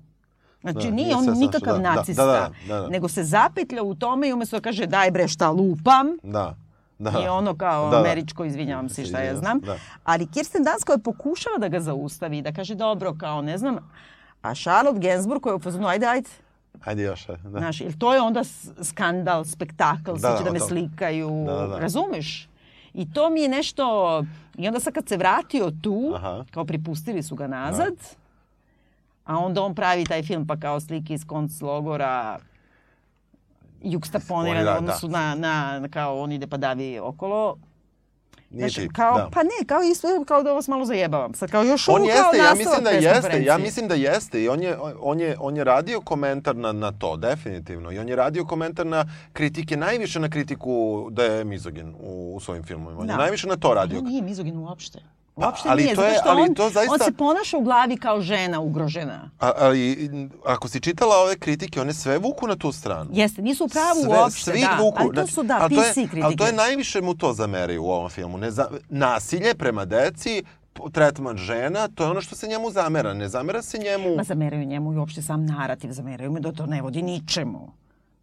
Znači, Da, nije on sve nikakav da, da, nacista, da, da, da. nego se zapetlja u tome i umesto da kaže daj bre šta lupam, Da. Da. I ono kao Da, da. američko, izvinjavam se šta ja znam. da. Ali Kirsten Dunst koja pokušava da ga zaustavi i da kaže dobro, kao ne znam, a Charlotte Gainsbourg koja je u fazonu, ajde, ajde, Ajde još. e, Da. Znaš, jer to je onda skandal, spektakl, svi Da, će da me to. slikaju, Da, da, da. razumeš? I to mi je nešto... I onda sad kad se vratio tu, Aha. kao pripustili su ga nazad, a onda on pravi taj film pa kao slike iz konclogora jukstaponiran Oni da, u odnosu da. na, na, kao on ide pa davi okolo. Nije Znaš, ti, kao, da. Pa ne, kao isto, kao da vas malo zajebavam. Sad kao još On kao jeste, ja mislim da jeste, ja mislim da jeste i on je, on je, on je radio komentar na, na to, definitivno. I on je radio komentar na kritike, najviše na kritiku da je mizogin u, u svojim filmovima. On je Da. najviše na to radio. On nije mizogin uopšte. Uopšte ali nije, to zato je- što ali on, to zaista- on se ponaša u glavi kao žena ugrožena. A, ali ako si čitala ove kritike, one sve vuku na tu stranu. Jeste, nisu u pravu Sve, uopšte, svi da. vuku. Ali to su, da, ali to je- kritike. Ali to je najviše mu to zameraju u ovom filmu. Ne za, nasilje prema deci, tretman žena, to je ono što se njemu zamera. Ne zamera se njemu... Ma zameraju njemu i uopšte sam narativ, zameraju me da to ne vodi ničemu.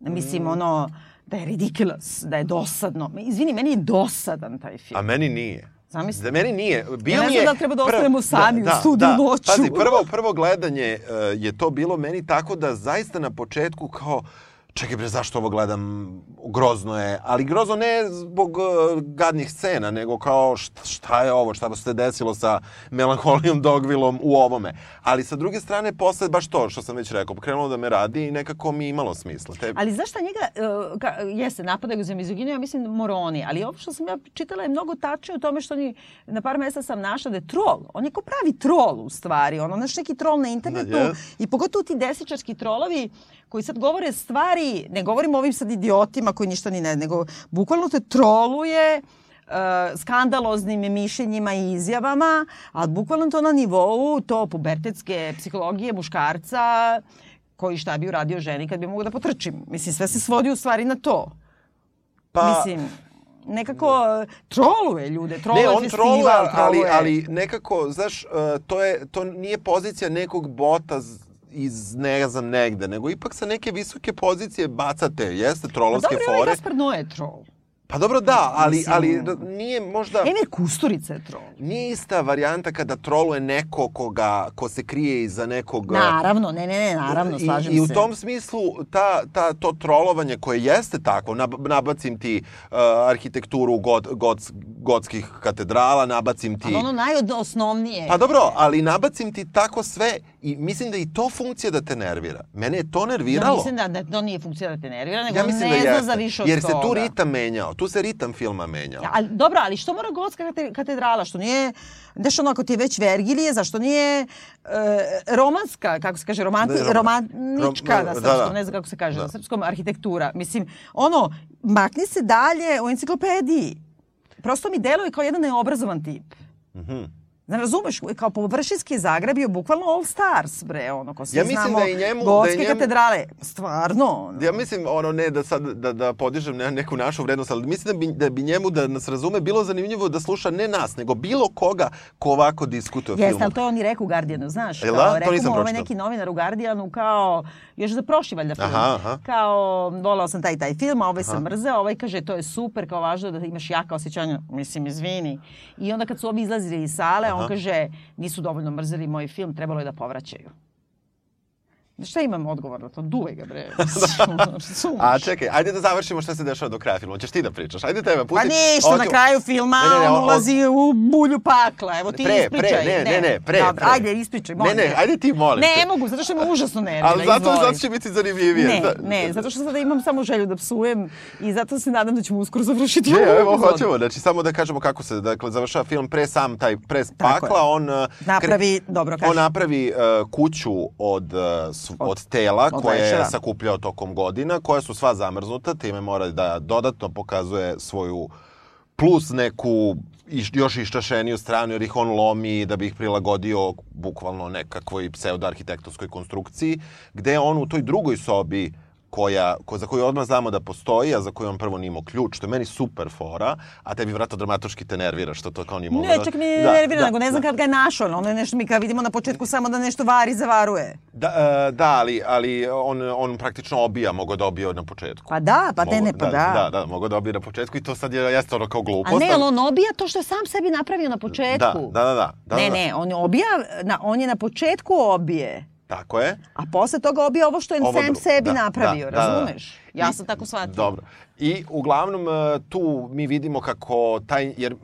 Mislim, Mm. ono, da je ridiculous, da je dosadno. Izvini, meni je dosadan taj film. A meni nije. Zamisli. Za meni nije. Bio Ja ne znam je da treba da ostanemo sami u studiju da. noću. Pazi, prvo, prvo gledanje uh, je to bilo meni tako da zaista na početku kao čekaj bre, zašto ovo gledam, grozno je, ali grozno ne zbog uh, gadnih scena, nego kao šta, šta je ovo, šta se desilo sa Melancholijom Dogvillom u ovome. Ali sa druge strane, posle baš to što sam već rekao, krenulo da me radi i nekako mi imalo smisla. Te, Ali znaš šta njega, uh, ka, jeste, napadaju za mizoginiju, ja mislim moroni, ali ovo što sam ja čitala je mnogo tačnije u tome što oni, na par mesta sam našla da je trol. On je ko pravi trol u stvari, ono, znaš neki trol na internetu Da, je. i pogotovo ti desničarski trolovi koji sad govore stvari, ne govorim o ovim sad idiotima koji ništa ni ne, nego bukvalno te troluje uh, skandaloznim mišljenjima i izjavama, ali bukvalno to na nivou to pubertetske psihologije muškarca koji šta bi uradio ženi kad bi mogu da potrčim. Mislim, sve se svodi u stvari na to. pa, Mislim, nekako uh, troluje ljude, troluje ne, on festival, troluje, ali, troluje. ali nekako, znaš, uh, to, je, to nije pozicija nekog bota iz ne znam negde, nego ipak sa neke visoke pozicije bacate, jeste Pa trolovske dobro, fore. Gaspar Noe je trol. Pa dobro da, ali, Mislim- ali nije možda... Emir Kusturica je trol. Nije ista varijanta kada troluje neko koga, ko se krije iza nekog... Naravno, ne, ne, ne, naravno, slažem I, I u se. tom smislu ta, ta, to trolovanje koje jeste takvo, nab, nabacim ti uh, arhitekturu god, god, godskih katedrala, nabacim ti... Ali ono najosnovnije. Pa dobro, ali nabacim ti tako sve i mislim da i to funkcija da te nervira. Mene je to nerviralo. Ja mislim da, da to nije funkcija da te nervira, nego Ja ne da zna za više od Jer se tu toga. ritam menjao. Tu se ritam filma menjao. Ja, ali, dobro, ali što mora gotska kate- katedrala? Što nije, znaš ono, ako ti je već Vergilije, zašto nije e, romanska, kako se kaže, romanti, Ne, rom- romanička rom- na da, srpskom, da. ne znam kako se kaže, Da. na srpskom arhitektura. Mislim, ono, makni se dalje u enciklopediji. Prosto mi deluje kao jedan neobrazovan tip. Mhm. Znaš, razumeš, kao površinski Zagreb je bukvalno all stars, bre, ono, ko svi Ja znamo, da i njemu- gotske da njemu- katedrale, stvarno, ono. Ja mislim, ono, ne da sad, da, da podižem ne, neku našu vrednost, ali mislim da bi, da bi njemu, da nas razume, bilo zanimljivo da sluša ne nas, nego bilo koga ko ovako diskutuje Jeste, filmu. ali to on i rekao u Guardianu, znaš, Jel kao, da? Nisam mu ovaj neki novinar u Guardianu kao, još za prošli valjda film, Aha, aha. kao, volao sam taj taj film, a ovaj sam mrzeo, ovaj kaže, to je super, kao važno da imaš jaka osjećanja, mislim, izvini. I onda kad su ovi izlazili iz sale, on kaže, nisu dovoljno mrzeli moj film, trebalo je da povraćaju. Šta imam odgovor na to? Duvaj ga, bre. <laughs> A čekaj, ajde da završimo šta se dešava do kraja filma. Hoćeš ti da pričaš? Ajde tebe, pusti. Pa ništa, na kraju filma Ne, ne, ne, on ulazi u bulju pakla. Evo ti Pre, ispričaj. pre, ne, ne, ne, pre, Dobro, pre. ajde, ispričaj, molim Ne, ne, ajde ti, molim Ne, te. mogu, zato što me užasno nervira. Ali zato, izvoli. zato će biti zanimljivije. Ne, ne, zato što sada imam samo želju da psujem i zato se nadam da ćemo uskoro završiti Ne, ovu evo, hoćemo. Znači, samo da kažemo kako se, dakle, završava film pre sam taj Tako pakla, on... uh, Napravi, dobro, kaži. On napravi uh, kuću od, uh, od, tela od koje je sakupljao tokom godina, koja su sva zamrznuta, time mora da dodatno pokazuje svoju plus neku još iščašeniju stranu, jer ih on lomi da bi ih prilagodio bukvalno nekakvoj pseudo-arhitektonskoj konstrukciji, gde on u toj drugoj sobi koja, ko, za koju odmah znamo da postoji, a za koju on prvo nije imao ključ, što je meni super fora, a tebi vratno dramatoški te nervira što to kao nije moglo Ne, da- čak mi Da, nervira, da, nego ne znam da. kad ga je našao. Ono je nešto mi kao vidimo na početku samo da nešto vari, zavaruje. Da, e, da ali, ali on, on praktično obija, mogo da obije na početku. Pa da, pa Mogo- ne, pa da. Da, da, mogo da obije na početku i to sad je, jeste ono kao A glupost. ne, ali- on obija to što je sam sebi napravio na početku. Da, da, da, da, da, ne, da. ne, on obija, na, on je na početku obije. Tako je. A posle toga obija ovo što je Ovo sam sebi Da, napravio, da, da, da. razumeš? Ja I- sam tako shvatila. Dobro. I uglavnom e, tu mi vidimo kako taj, jer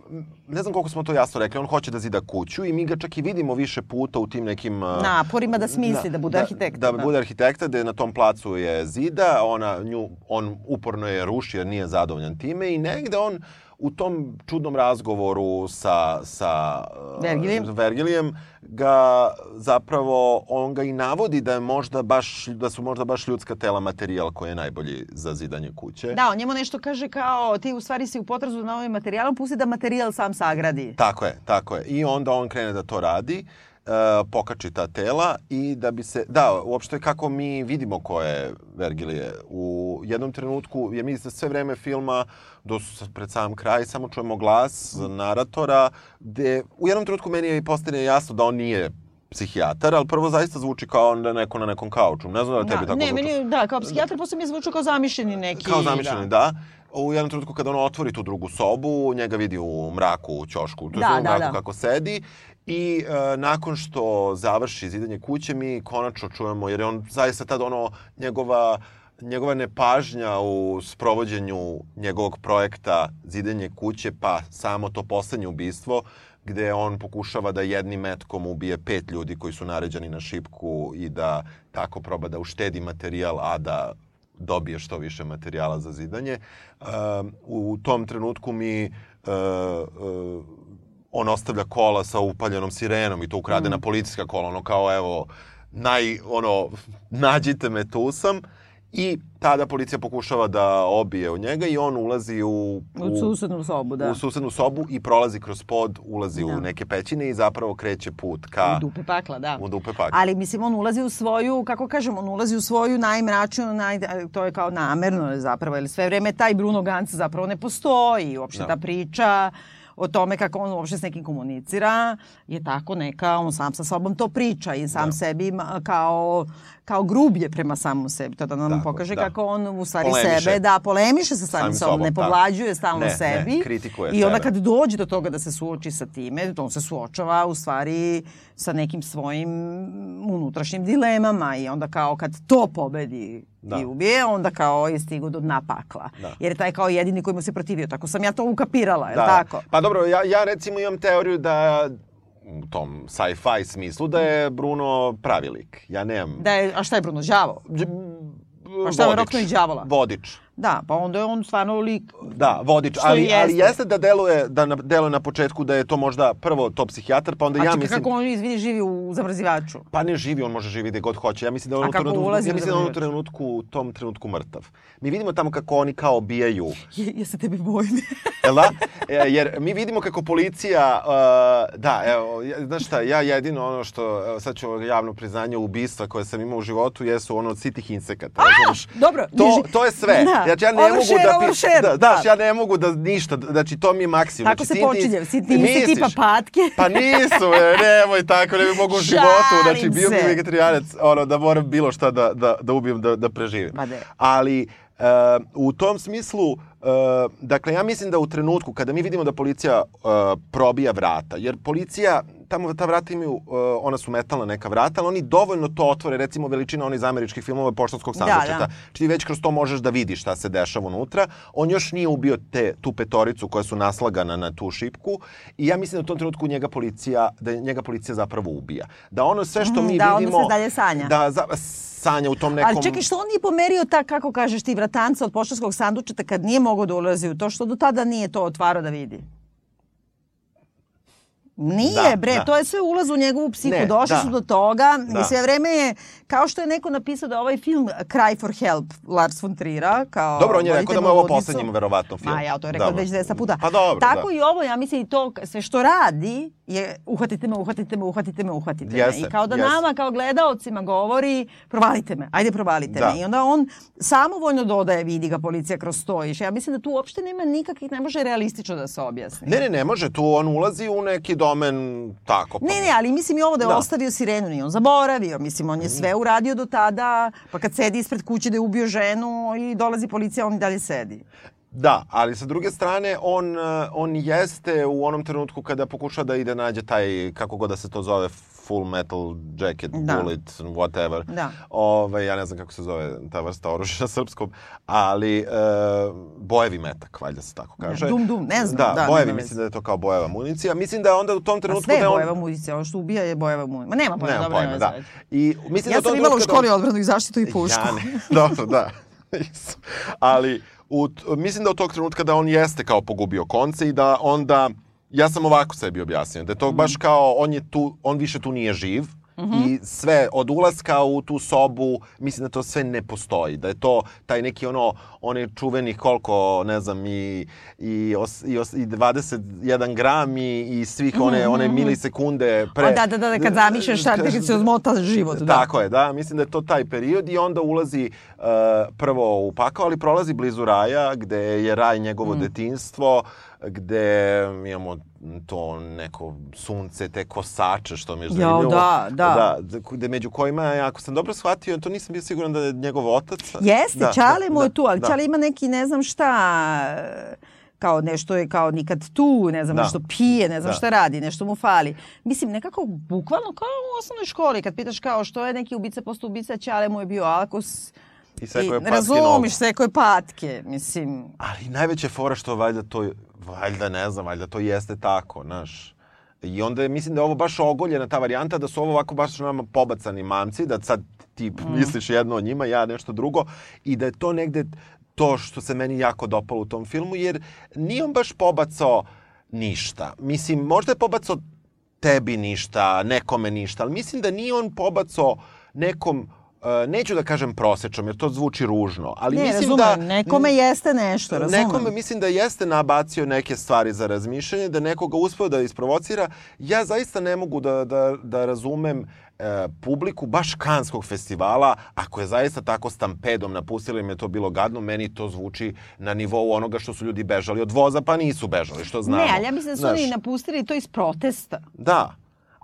ne znam koliko smo to jasno rekli, on hoće da zida kuću i mi ga čak i vidimo više puta u tim nekim... e, Naporima da smisli, da bude arhitekta, Da, da. bude arhitekta, da je na tom placu je zida, ona, nju, on uporno je ruši jer nije zadovoljan time i negde on u tom čudnom razgovoru sa, sa e, Vergilijem. Vergilijem ga zapravo, on ga i navodi da je možda baš, da su možda baš ljudska tela materijal koji je najbolji za zidanje kuće. Da, on njemu nešto kaže kao ti u stvari si u potrazu na ovim materijalom, pusti da materijal sam sagradi. Tako je, tako je. I onda on krene da to radi, pokači ta tela i da bi se... Da, uopšte kako mi vidimo ko je Vergilije. U jednom trenutku, jer mi za sve vreme filma, do pred sam kraj, samo čujemo glas naratora, gde u jednom trenutku meni je postane jasno da on nije psihijatar, ali prvo zaista zvuči kao da je neko na nekom kauču. Ne znam da li tebi Da, tako ne, zvuči. meni, da, kao psihijatar posle mi je zvučao kao zamišljeni neki. Kao zamišljeni, da. U jednom trenutku kada on otvori tu drugu sobu, njega vidi u mraku u ćošku, to Da, sve u da, mraku da. kako sedi. I e, nakon što završi zidanje kuće, mi konačno čujemo, jer je on zaista tad ono, njegova njegova nepažnja u sprovođenju njegovog projekta zidanje kuće, pa samo to poslednje ubistvo, gde on pokušava da jednim metkom ubije pet ljudi koji su naređeni na šipku i da tako proba da uštedi materijal, a da dobije što više materijala za zidanje. Um, u tom trenutku mi uh, uh, on ostavlja kola sa upaljenom sirenom i to ukradena policijska kola, ono kao evo, naj, ono, nađite me, tu sam. I tada policija pokušava da obije u njega i on ulazi u, U susednu sobu, da. u susednu sobu i prolazi kroz pod, ulazi Da. u neke pećine i zapravo kreće put ka... U dupe pakla, da. U dupe pakla. Ali mislim on ulazi u svoju, kako kažem, on ulazi u svoju najmračniju, naj, to je kao namerno zapravo, jer sve vreme taj Bruno Ganz zapravo ne postoji. Uopšte Da. ta priča o tome kako on uopšte s nekim komunicira je tako neka, on sam sa sobom to priča i sam Da. sebi kao, kao grublje prema samom sebi. To da nam Tako, pokaže da. kako on u stvari Polemiše. sebe, da, polemiše sa samim, sobom, ne da. povlađuje stalno Ne, ne, sebi. kritikuje I onda kad dođe do toga da se suoči sa time, on se suočava u stvari sa nekim svojim unutrašnjim dilemama i onda kao kad to pobedi Da. i ubije, onda kao je stigu do dna pakla. Da. Jer je taj kao jedini koji mu se protivio. Tako sam ja to ukapirala, je Da. li tako? Pa dobro, ja, ja recimo imam teoriju da u tom sci-fi smislu da je Bruno pravi lik. Ja nemam... Da je, a šta je Bruno, đavo? Đ- Pa šta je roknuo i đavola? Vodič. Da, pa onda je on stvarno lik... Da, vodič, Što ali, jeste. ali jeste da deluje, da na, deluje na početku da je to možda prvo to psihijatar, pa onda A ja mislim... kako on izvini živi u zamrzivaču? Pa ne živi, on može živi gde god hoće. Ja mislim da je on A u trenutku, ja mislim da on u trenutku, u tom trenutku mrtav. Mi vidimo tamo kako oni kao obijaju Je, ja se tebi bojim. <laughs> Jel da? E, Jer mi vidimo kako policija, uh, da, evo, znaš šta, ja jedino ono što, sad ću javno priznanje, ubistva koje sam imao u životu jesu ono od sitih insekata, razumiješ? dobro, To, to je sve. Da. Znači, ja ne Overshare, mogu da... overshare, da, da. ja ne mogu da ništa, znači, to mi je maksimum. Tako znači, se počinje, sitni insekti Misliš? pa patke. Pa nisu, e, nemoj tako, ne bi mogu u <laughs> životu, znači bio bi se. vegetarijanec, ono, da moram bilo šta da, da, da ubijem, da, da preživim. Ali, u tom smislu, e, dakle, ja mislim da u trenutku kada mi vidimo da policija e, probija vrata, jer policija, tamo ta vrata imaju, ona su metalna neka vrata, ali oni dovoljno to otvore, recimo veličina onih američkih filmova poštanskog Da, sandučeta. da. Znači ti već kroz to možeš da vidiš šta se dešava unutra. On još nije ubio te, tu petoricu koja su naslagana na tu šipku i ja mislim da u tom trenutku njega policija, da njega policija zapravo ubija. Da ono sve što Mhm, mi da vidimo... se dalje sanja. Da, za, sanja u tom nekom... Ali čekaj, što on nije pomerio ta, kako kažeš ti, vratanca od poštanskog sandučeta kad nije mogao da ulazi u to, što do tada nije to otvarao da vidi? Nije, Da, bre, da. to je sve ulaz u njegovu psihu. Ne, Došli da. su do toga Da. i sve vreme je, kao što je neko napisao da ovaj film Cry for Help Lars von Trira, kao Dobro, on je rekao da mu je ovo uvodnicu. poslednji verovatno film. Ma ja to je rekao već 200 puta. Pa dobro, Tako da. i ovo, ja mislim i to sve što radi je uhvatite me, uhvatite me, uhvatite me, uhvatite Jeste, me. I kao da jeste. nama kao gledaocima govori provalite me, ajde provalite Da. me. I onda on samovoljno dodaje, vidi ga policija kroz to. I ja mislim da tu uopšte nema nikakvih, ne može realistično da se objasni. Ne, ne, ne može, tu on ulazi u neki domen tako. Pa, Ne, ne, ali mislim i ovo da je Da. ostavio sirenu, nije on zaboravio. Mislim, on je sve uradio do tada, pa kad sedi ispred kuće da je ubio ženu i dolazi policija, on i dalje sedi. Da, ali sa druge strane, on, eh, on jeste u onom trenutku kada pokuša da ide nađe taj, kako god da se to zove, full metal jacket, Da. bullet, whatever. Da. Ove, ja ne znam kako se zove ta vrsta oružja <laughs> na srpskom, ali e, bojevi metak, valjda se tako kaže. dum, dum, ne znam, Da, da, bojevi, nema mislim da je to kao bojeva municija. Mislim da je onda u tom trenutku sve da on... bojeva muzica, ovo što ubija je bojeva muzica. Ma nema pojma, Nemam dobro, pojma, nema da. I mislim Ja da sam imala u školi da on- odbranu i zaštitu i pušku. Ja ne. <laughs> Dobro, da. Ali u, mislim da od tog trenutka da on jeste kao pogubio konce i da onda ja sam ovako sebi objasnio da je to baš kao on je tu on više tu nije živ i sve od ulaska u tu sobu mislim da to sve ne postoji da je to taj neki ono onaj čuveni koliko ne znam i i os, i, os, i 21 gram i, i svih one one milisekunde pre O, da, da, da, kad zamišljaš šta ti se odmota život. Da. tako je, da. Mislim da je to taj period i onda ulazi uh, prvo u pakao, ali prolazi blizu raja, gde je raj njegovo Mm. detinstvo, gde imamo to neko sunce, te kosače, što mi je Jao, zanimljivo. da, da. da. Gde među kojima, ako sam dobro shvatio, to nisam bio siguran da je njegov otac. Jeste, Da, Čale da, mu je da, tu, ali da. Čale ima neki ne znam šta, kao nešto je kao nikad tu, ne znam Da. nešto pije, ne znam Da. šta radi, nešto mu fali. Mislim, nekako bukvalno kao u osnovnoj školi, kad pitaš kao što je neki ubica postao ubica, Čale mu je bio alkos. I sekao je patke razumiš, sekao je patke, mislim. Ali najveća fora što valjda to, valjda ne znam, valjda to jeste tako, znaš. I onda je, mislim da je ovo baš ogoljena ta varijanta, da su ovo ovako baš nama pobacani mamci, da sad ti misliš jedno o njima, ja nešto drugo, i da je to negde to što se meni jako dopalo u tom filmu, jer nije on baš pobacao ništa. Mislim, možda je pobacao tebi ništa, nekome ništa, ali mislim da nije on pobacao nekom neću da kažem prosečnom, jer to zvuči ružno, ali ne, mislim razumem, da... nekome jeste nešto, razumem. Nekome mislim da jeste nabacio neke stvari za razmišljanje, da nekoga uspeo da isprovocira. Ja zaista ne mogu da, da, da razumem e, publiku baš Kanskog festivala, ako je zaista tako stampedom napustili im je to bilo gadno, meni to zvuči na nivou onoga što su ljudi bežali od voza, pa nisu bežali, što znamo. Ne, ali ja mislim da su Znaš, oni napustili to iz protesta. Da,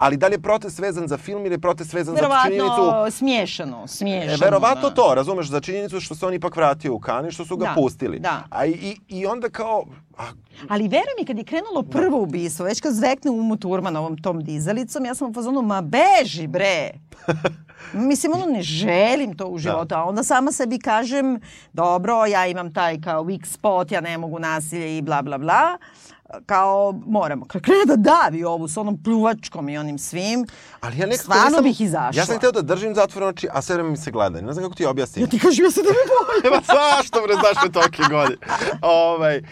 ali da li je protest vezan za film ili je protest vezan za činjenicu... Verovatno smiješano, smiješano. E, verovatno da. to, razumeš, za činjenicu što se on ipak vratio u Kan i što su ga Da, pustili. da. A i, i onda kao... A, Ali veruj mi, kad je krenulo prvo ubistvo, već kad zvekne Umu Turman ovom tom dizalicom, ja sam u fazonu, ma beži bre! <laughs> Mislim, ono, ne želim to u životu. A onda sama sebi kažem, dobro, ja imam taj kao weak spot, ja ne mogu nasilje i bla, bla, bla. Uh, kao moramo. Kad krene da davi ovu s onom pljuvačkom i onim svim, Ali ja nekako stvarno nisam- bih izašla. Ja sam hteo da držim zatvorene oči, a sve vreme mi se gleda. Ne znam kako ti objasnim. Ja ti kažem, ja se da me bojim. <laughs> Ma zašto bre, zašto je toliki godin? Ovaj, e,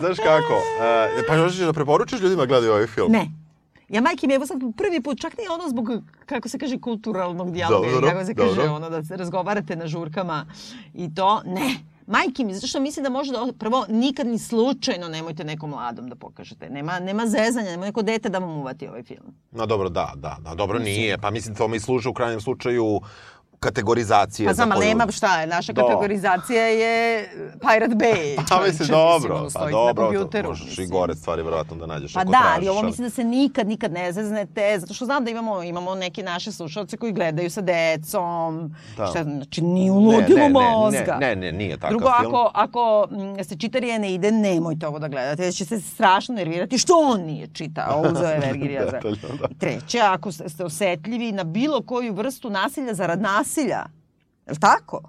znaš kako? E, pa možeš da preporučiš ljudima da gledaju ovaj film? Ne. Ja majke mi, evo sad prvi put, čak nije ono zbog, kako se kaže, kulturalnog dijaloga, Dobro, kako se kaže, dobro. ono da se razgovarate na žurkama i to, ne. Majke mi, zato što mislim da može da, prvo, nikad ni slučajno nemojte nekom mladom da pokažete. Nema, nema zezanja, nema neko dete da vam uvati ovaj film. No dobro, da, da, da, dobro nije. Pa mislim, to mi služe u krajnjem slučaju kategorizacije. Pa znam, koju- nema šta je, naša Da. kategorizacija je Pirate Bay. <laughs> Pa čoveče, mislim, dobro, pa dobro, kompjuteru, možeš i gore stvari verovatno da nađeš Pa ako da, tražiš. ali ovo mislim da se nikad, nikad ne zeznete, zato što znam da imamo, imamo neke naše slušalce koji gledaju sa decom, Da. šta, znači nije u ludilu mozga. Ne, ne, ne, nije takav Drugo, film. ako, ako mm, se čitarije ne ide, nemojte ovo da gledate, jer će se strašno nervirati što on nije čitao, uzeo je Vergilija za... Da. Treće, ako ste osetljivi na bilo koju vrstu nasilja zarad nasilja, je li tako?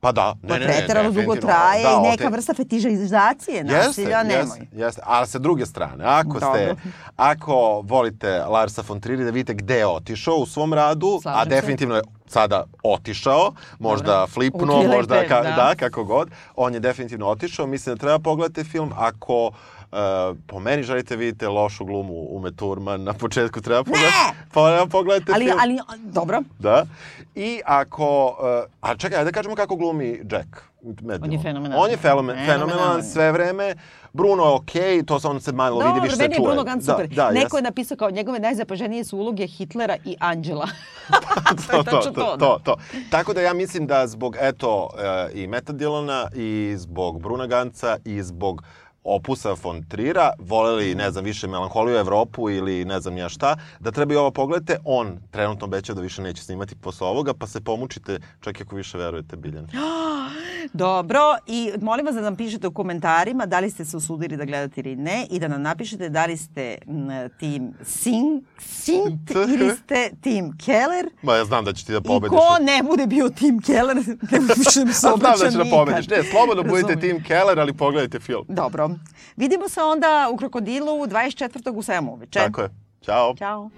Pa da, ne, ne, ne, preterano dugo traje Da, i neka te- vrsta fetišizacije nasilja, nemoj. Jeste, jeste. Ali sa druge strane, ako Dobro. ste, ako volite Larsa von Trier da vidite gde je otišao u svom radu, Slažem a definitivno je sada otišao, možda Dobro. flipnuo, Utkrilajte, možda ka, da. da. kako god, on je definitivno otišao. Mislim da treba pogledati film ako Uh, po meni želite vidite lošu glumu Ume Thurman na početku treba pogledati, pa pogledajte Ali, film. ali, dobro, Da. I ako... Uh, a čekaj, ajde da kažemo kako glumi Jack. Matt On je fenomenalan. On je fenomen, Fenomenalan. fenomenalan sve vreme. Bruno je okej, to se on se malo vidi, Dobro, više se meni je čuje. Bruno Ganz super. Da, da, Neko jes. je napisao kao njegove najzapaženije su uloge Hitlera i Anđela. <laughs> to, je to, to, to, to. Tako da ja mislim da zbog, eto, uh, i Meta Dillona, i zbog Bruna Ganca, i zbog opusa von Trira, voleli, ne znam, više melanholiju Evropu ili ne znam ja šta, da treba i ovo pogledate. On trenutno obećao da više neće snimati posle ovoga, pa se pomučite, čak i ako više verujete Biljani. <gasps> <gasps> Dobro, i molim vas da nam pišete u komentarima da li ste se usudili da gledate ili ne i da nam napišete da li ste m, tim Sing, Sint ili <laughs> ste tim Keller Ma ja znam da će ti da i pobediš. ko ne bude bio tim Keller, ne više da mi se <laughs> A znam obraća da ćeš da nikad. pobediš. Ne, slobodno budite Razumem. Tim Keller, ali pogledajte film. Dobro. Vidimo se onda u Krokodilu 24. u 7 uveče. Tako je. Ćao. Ćao.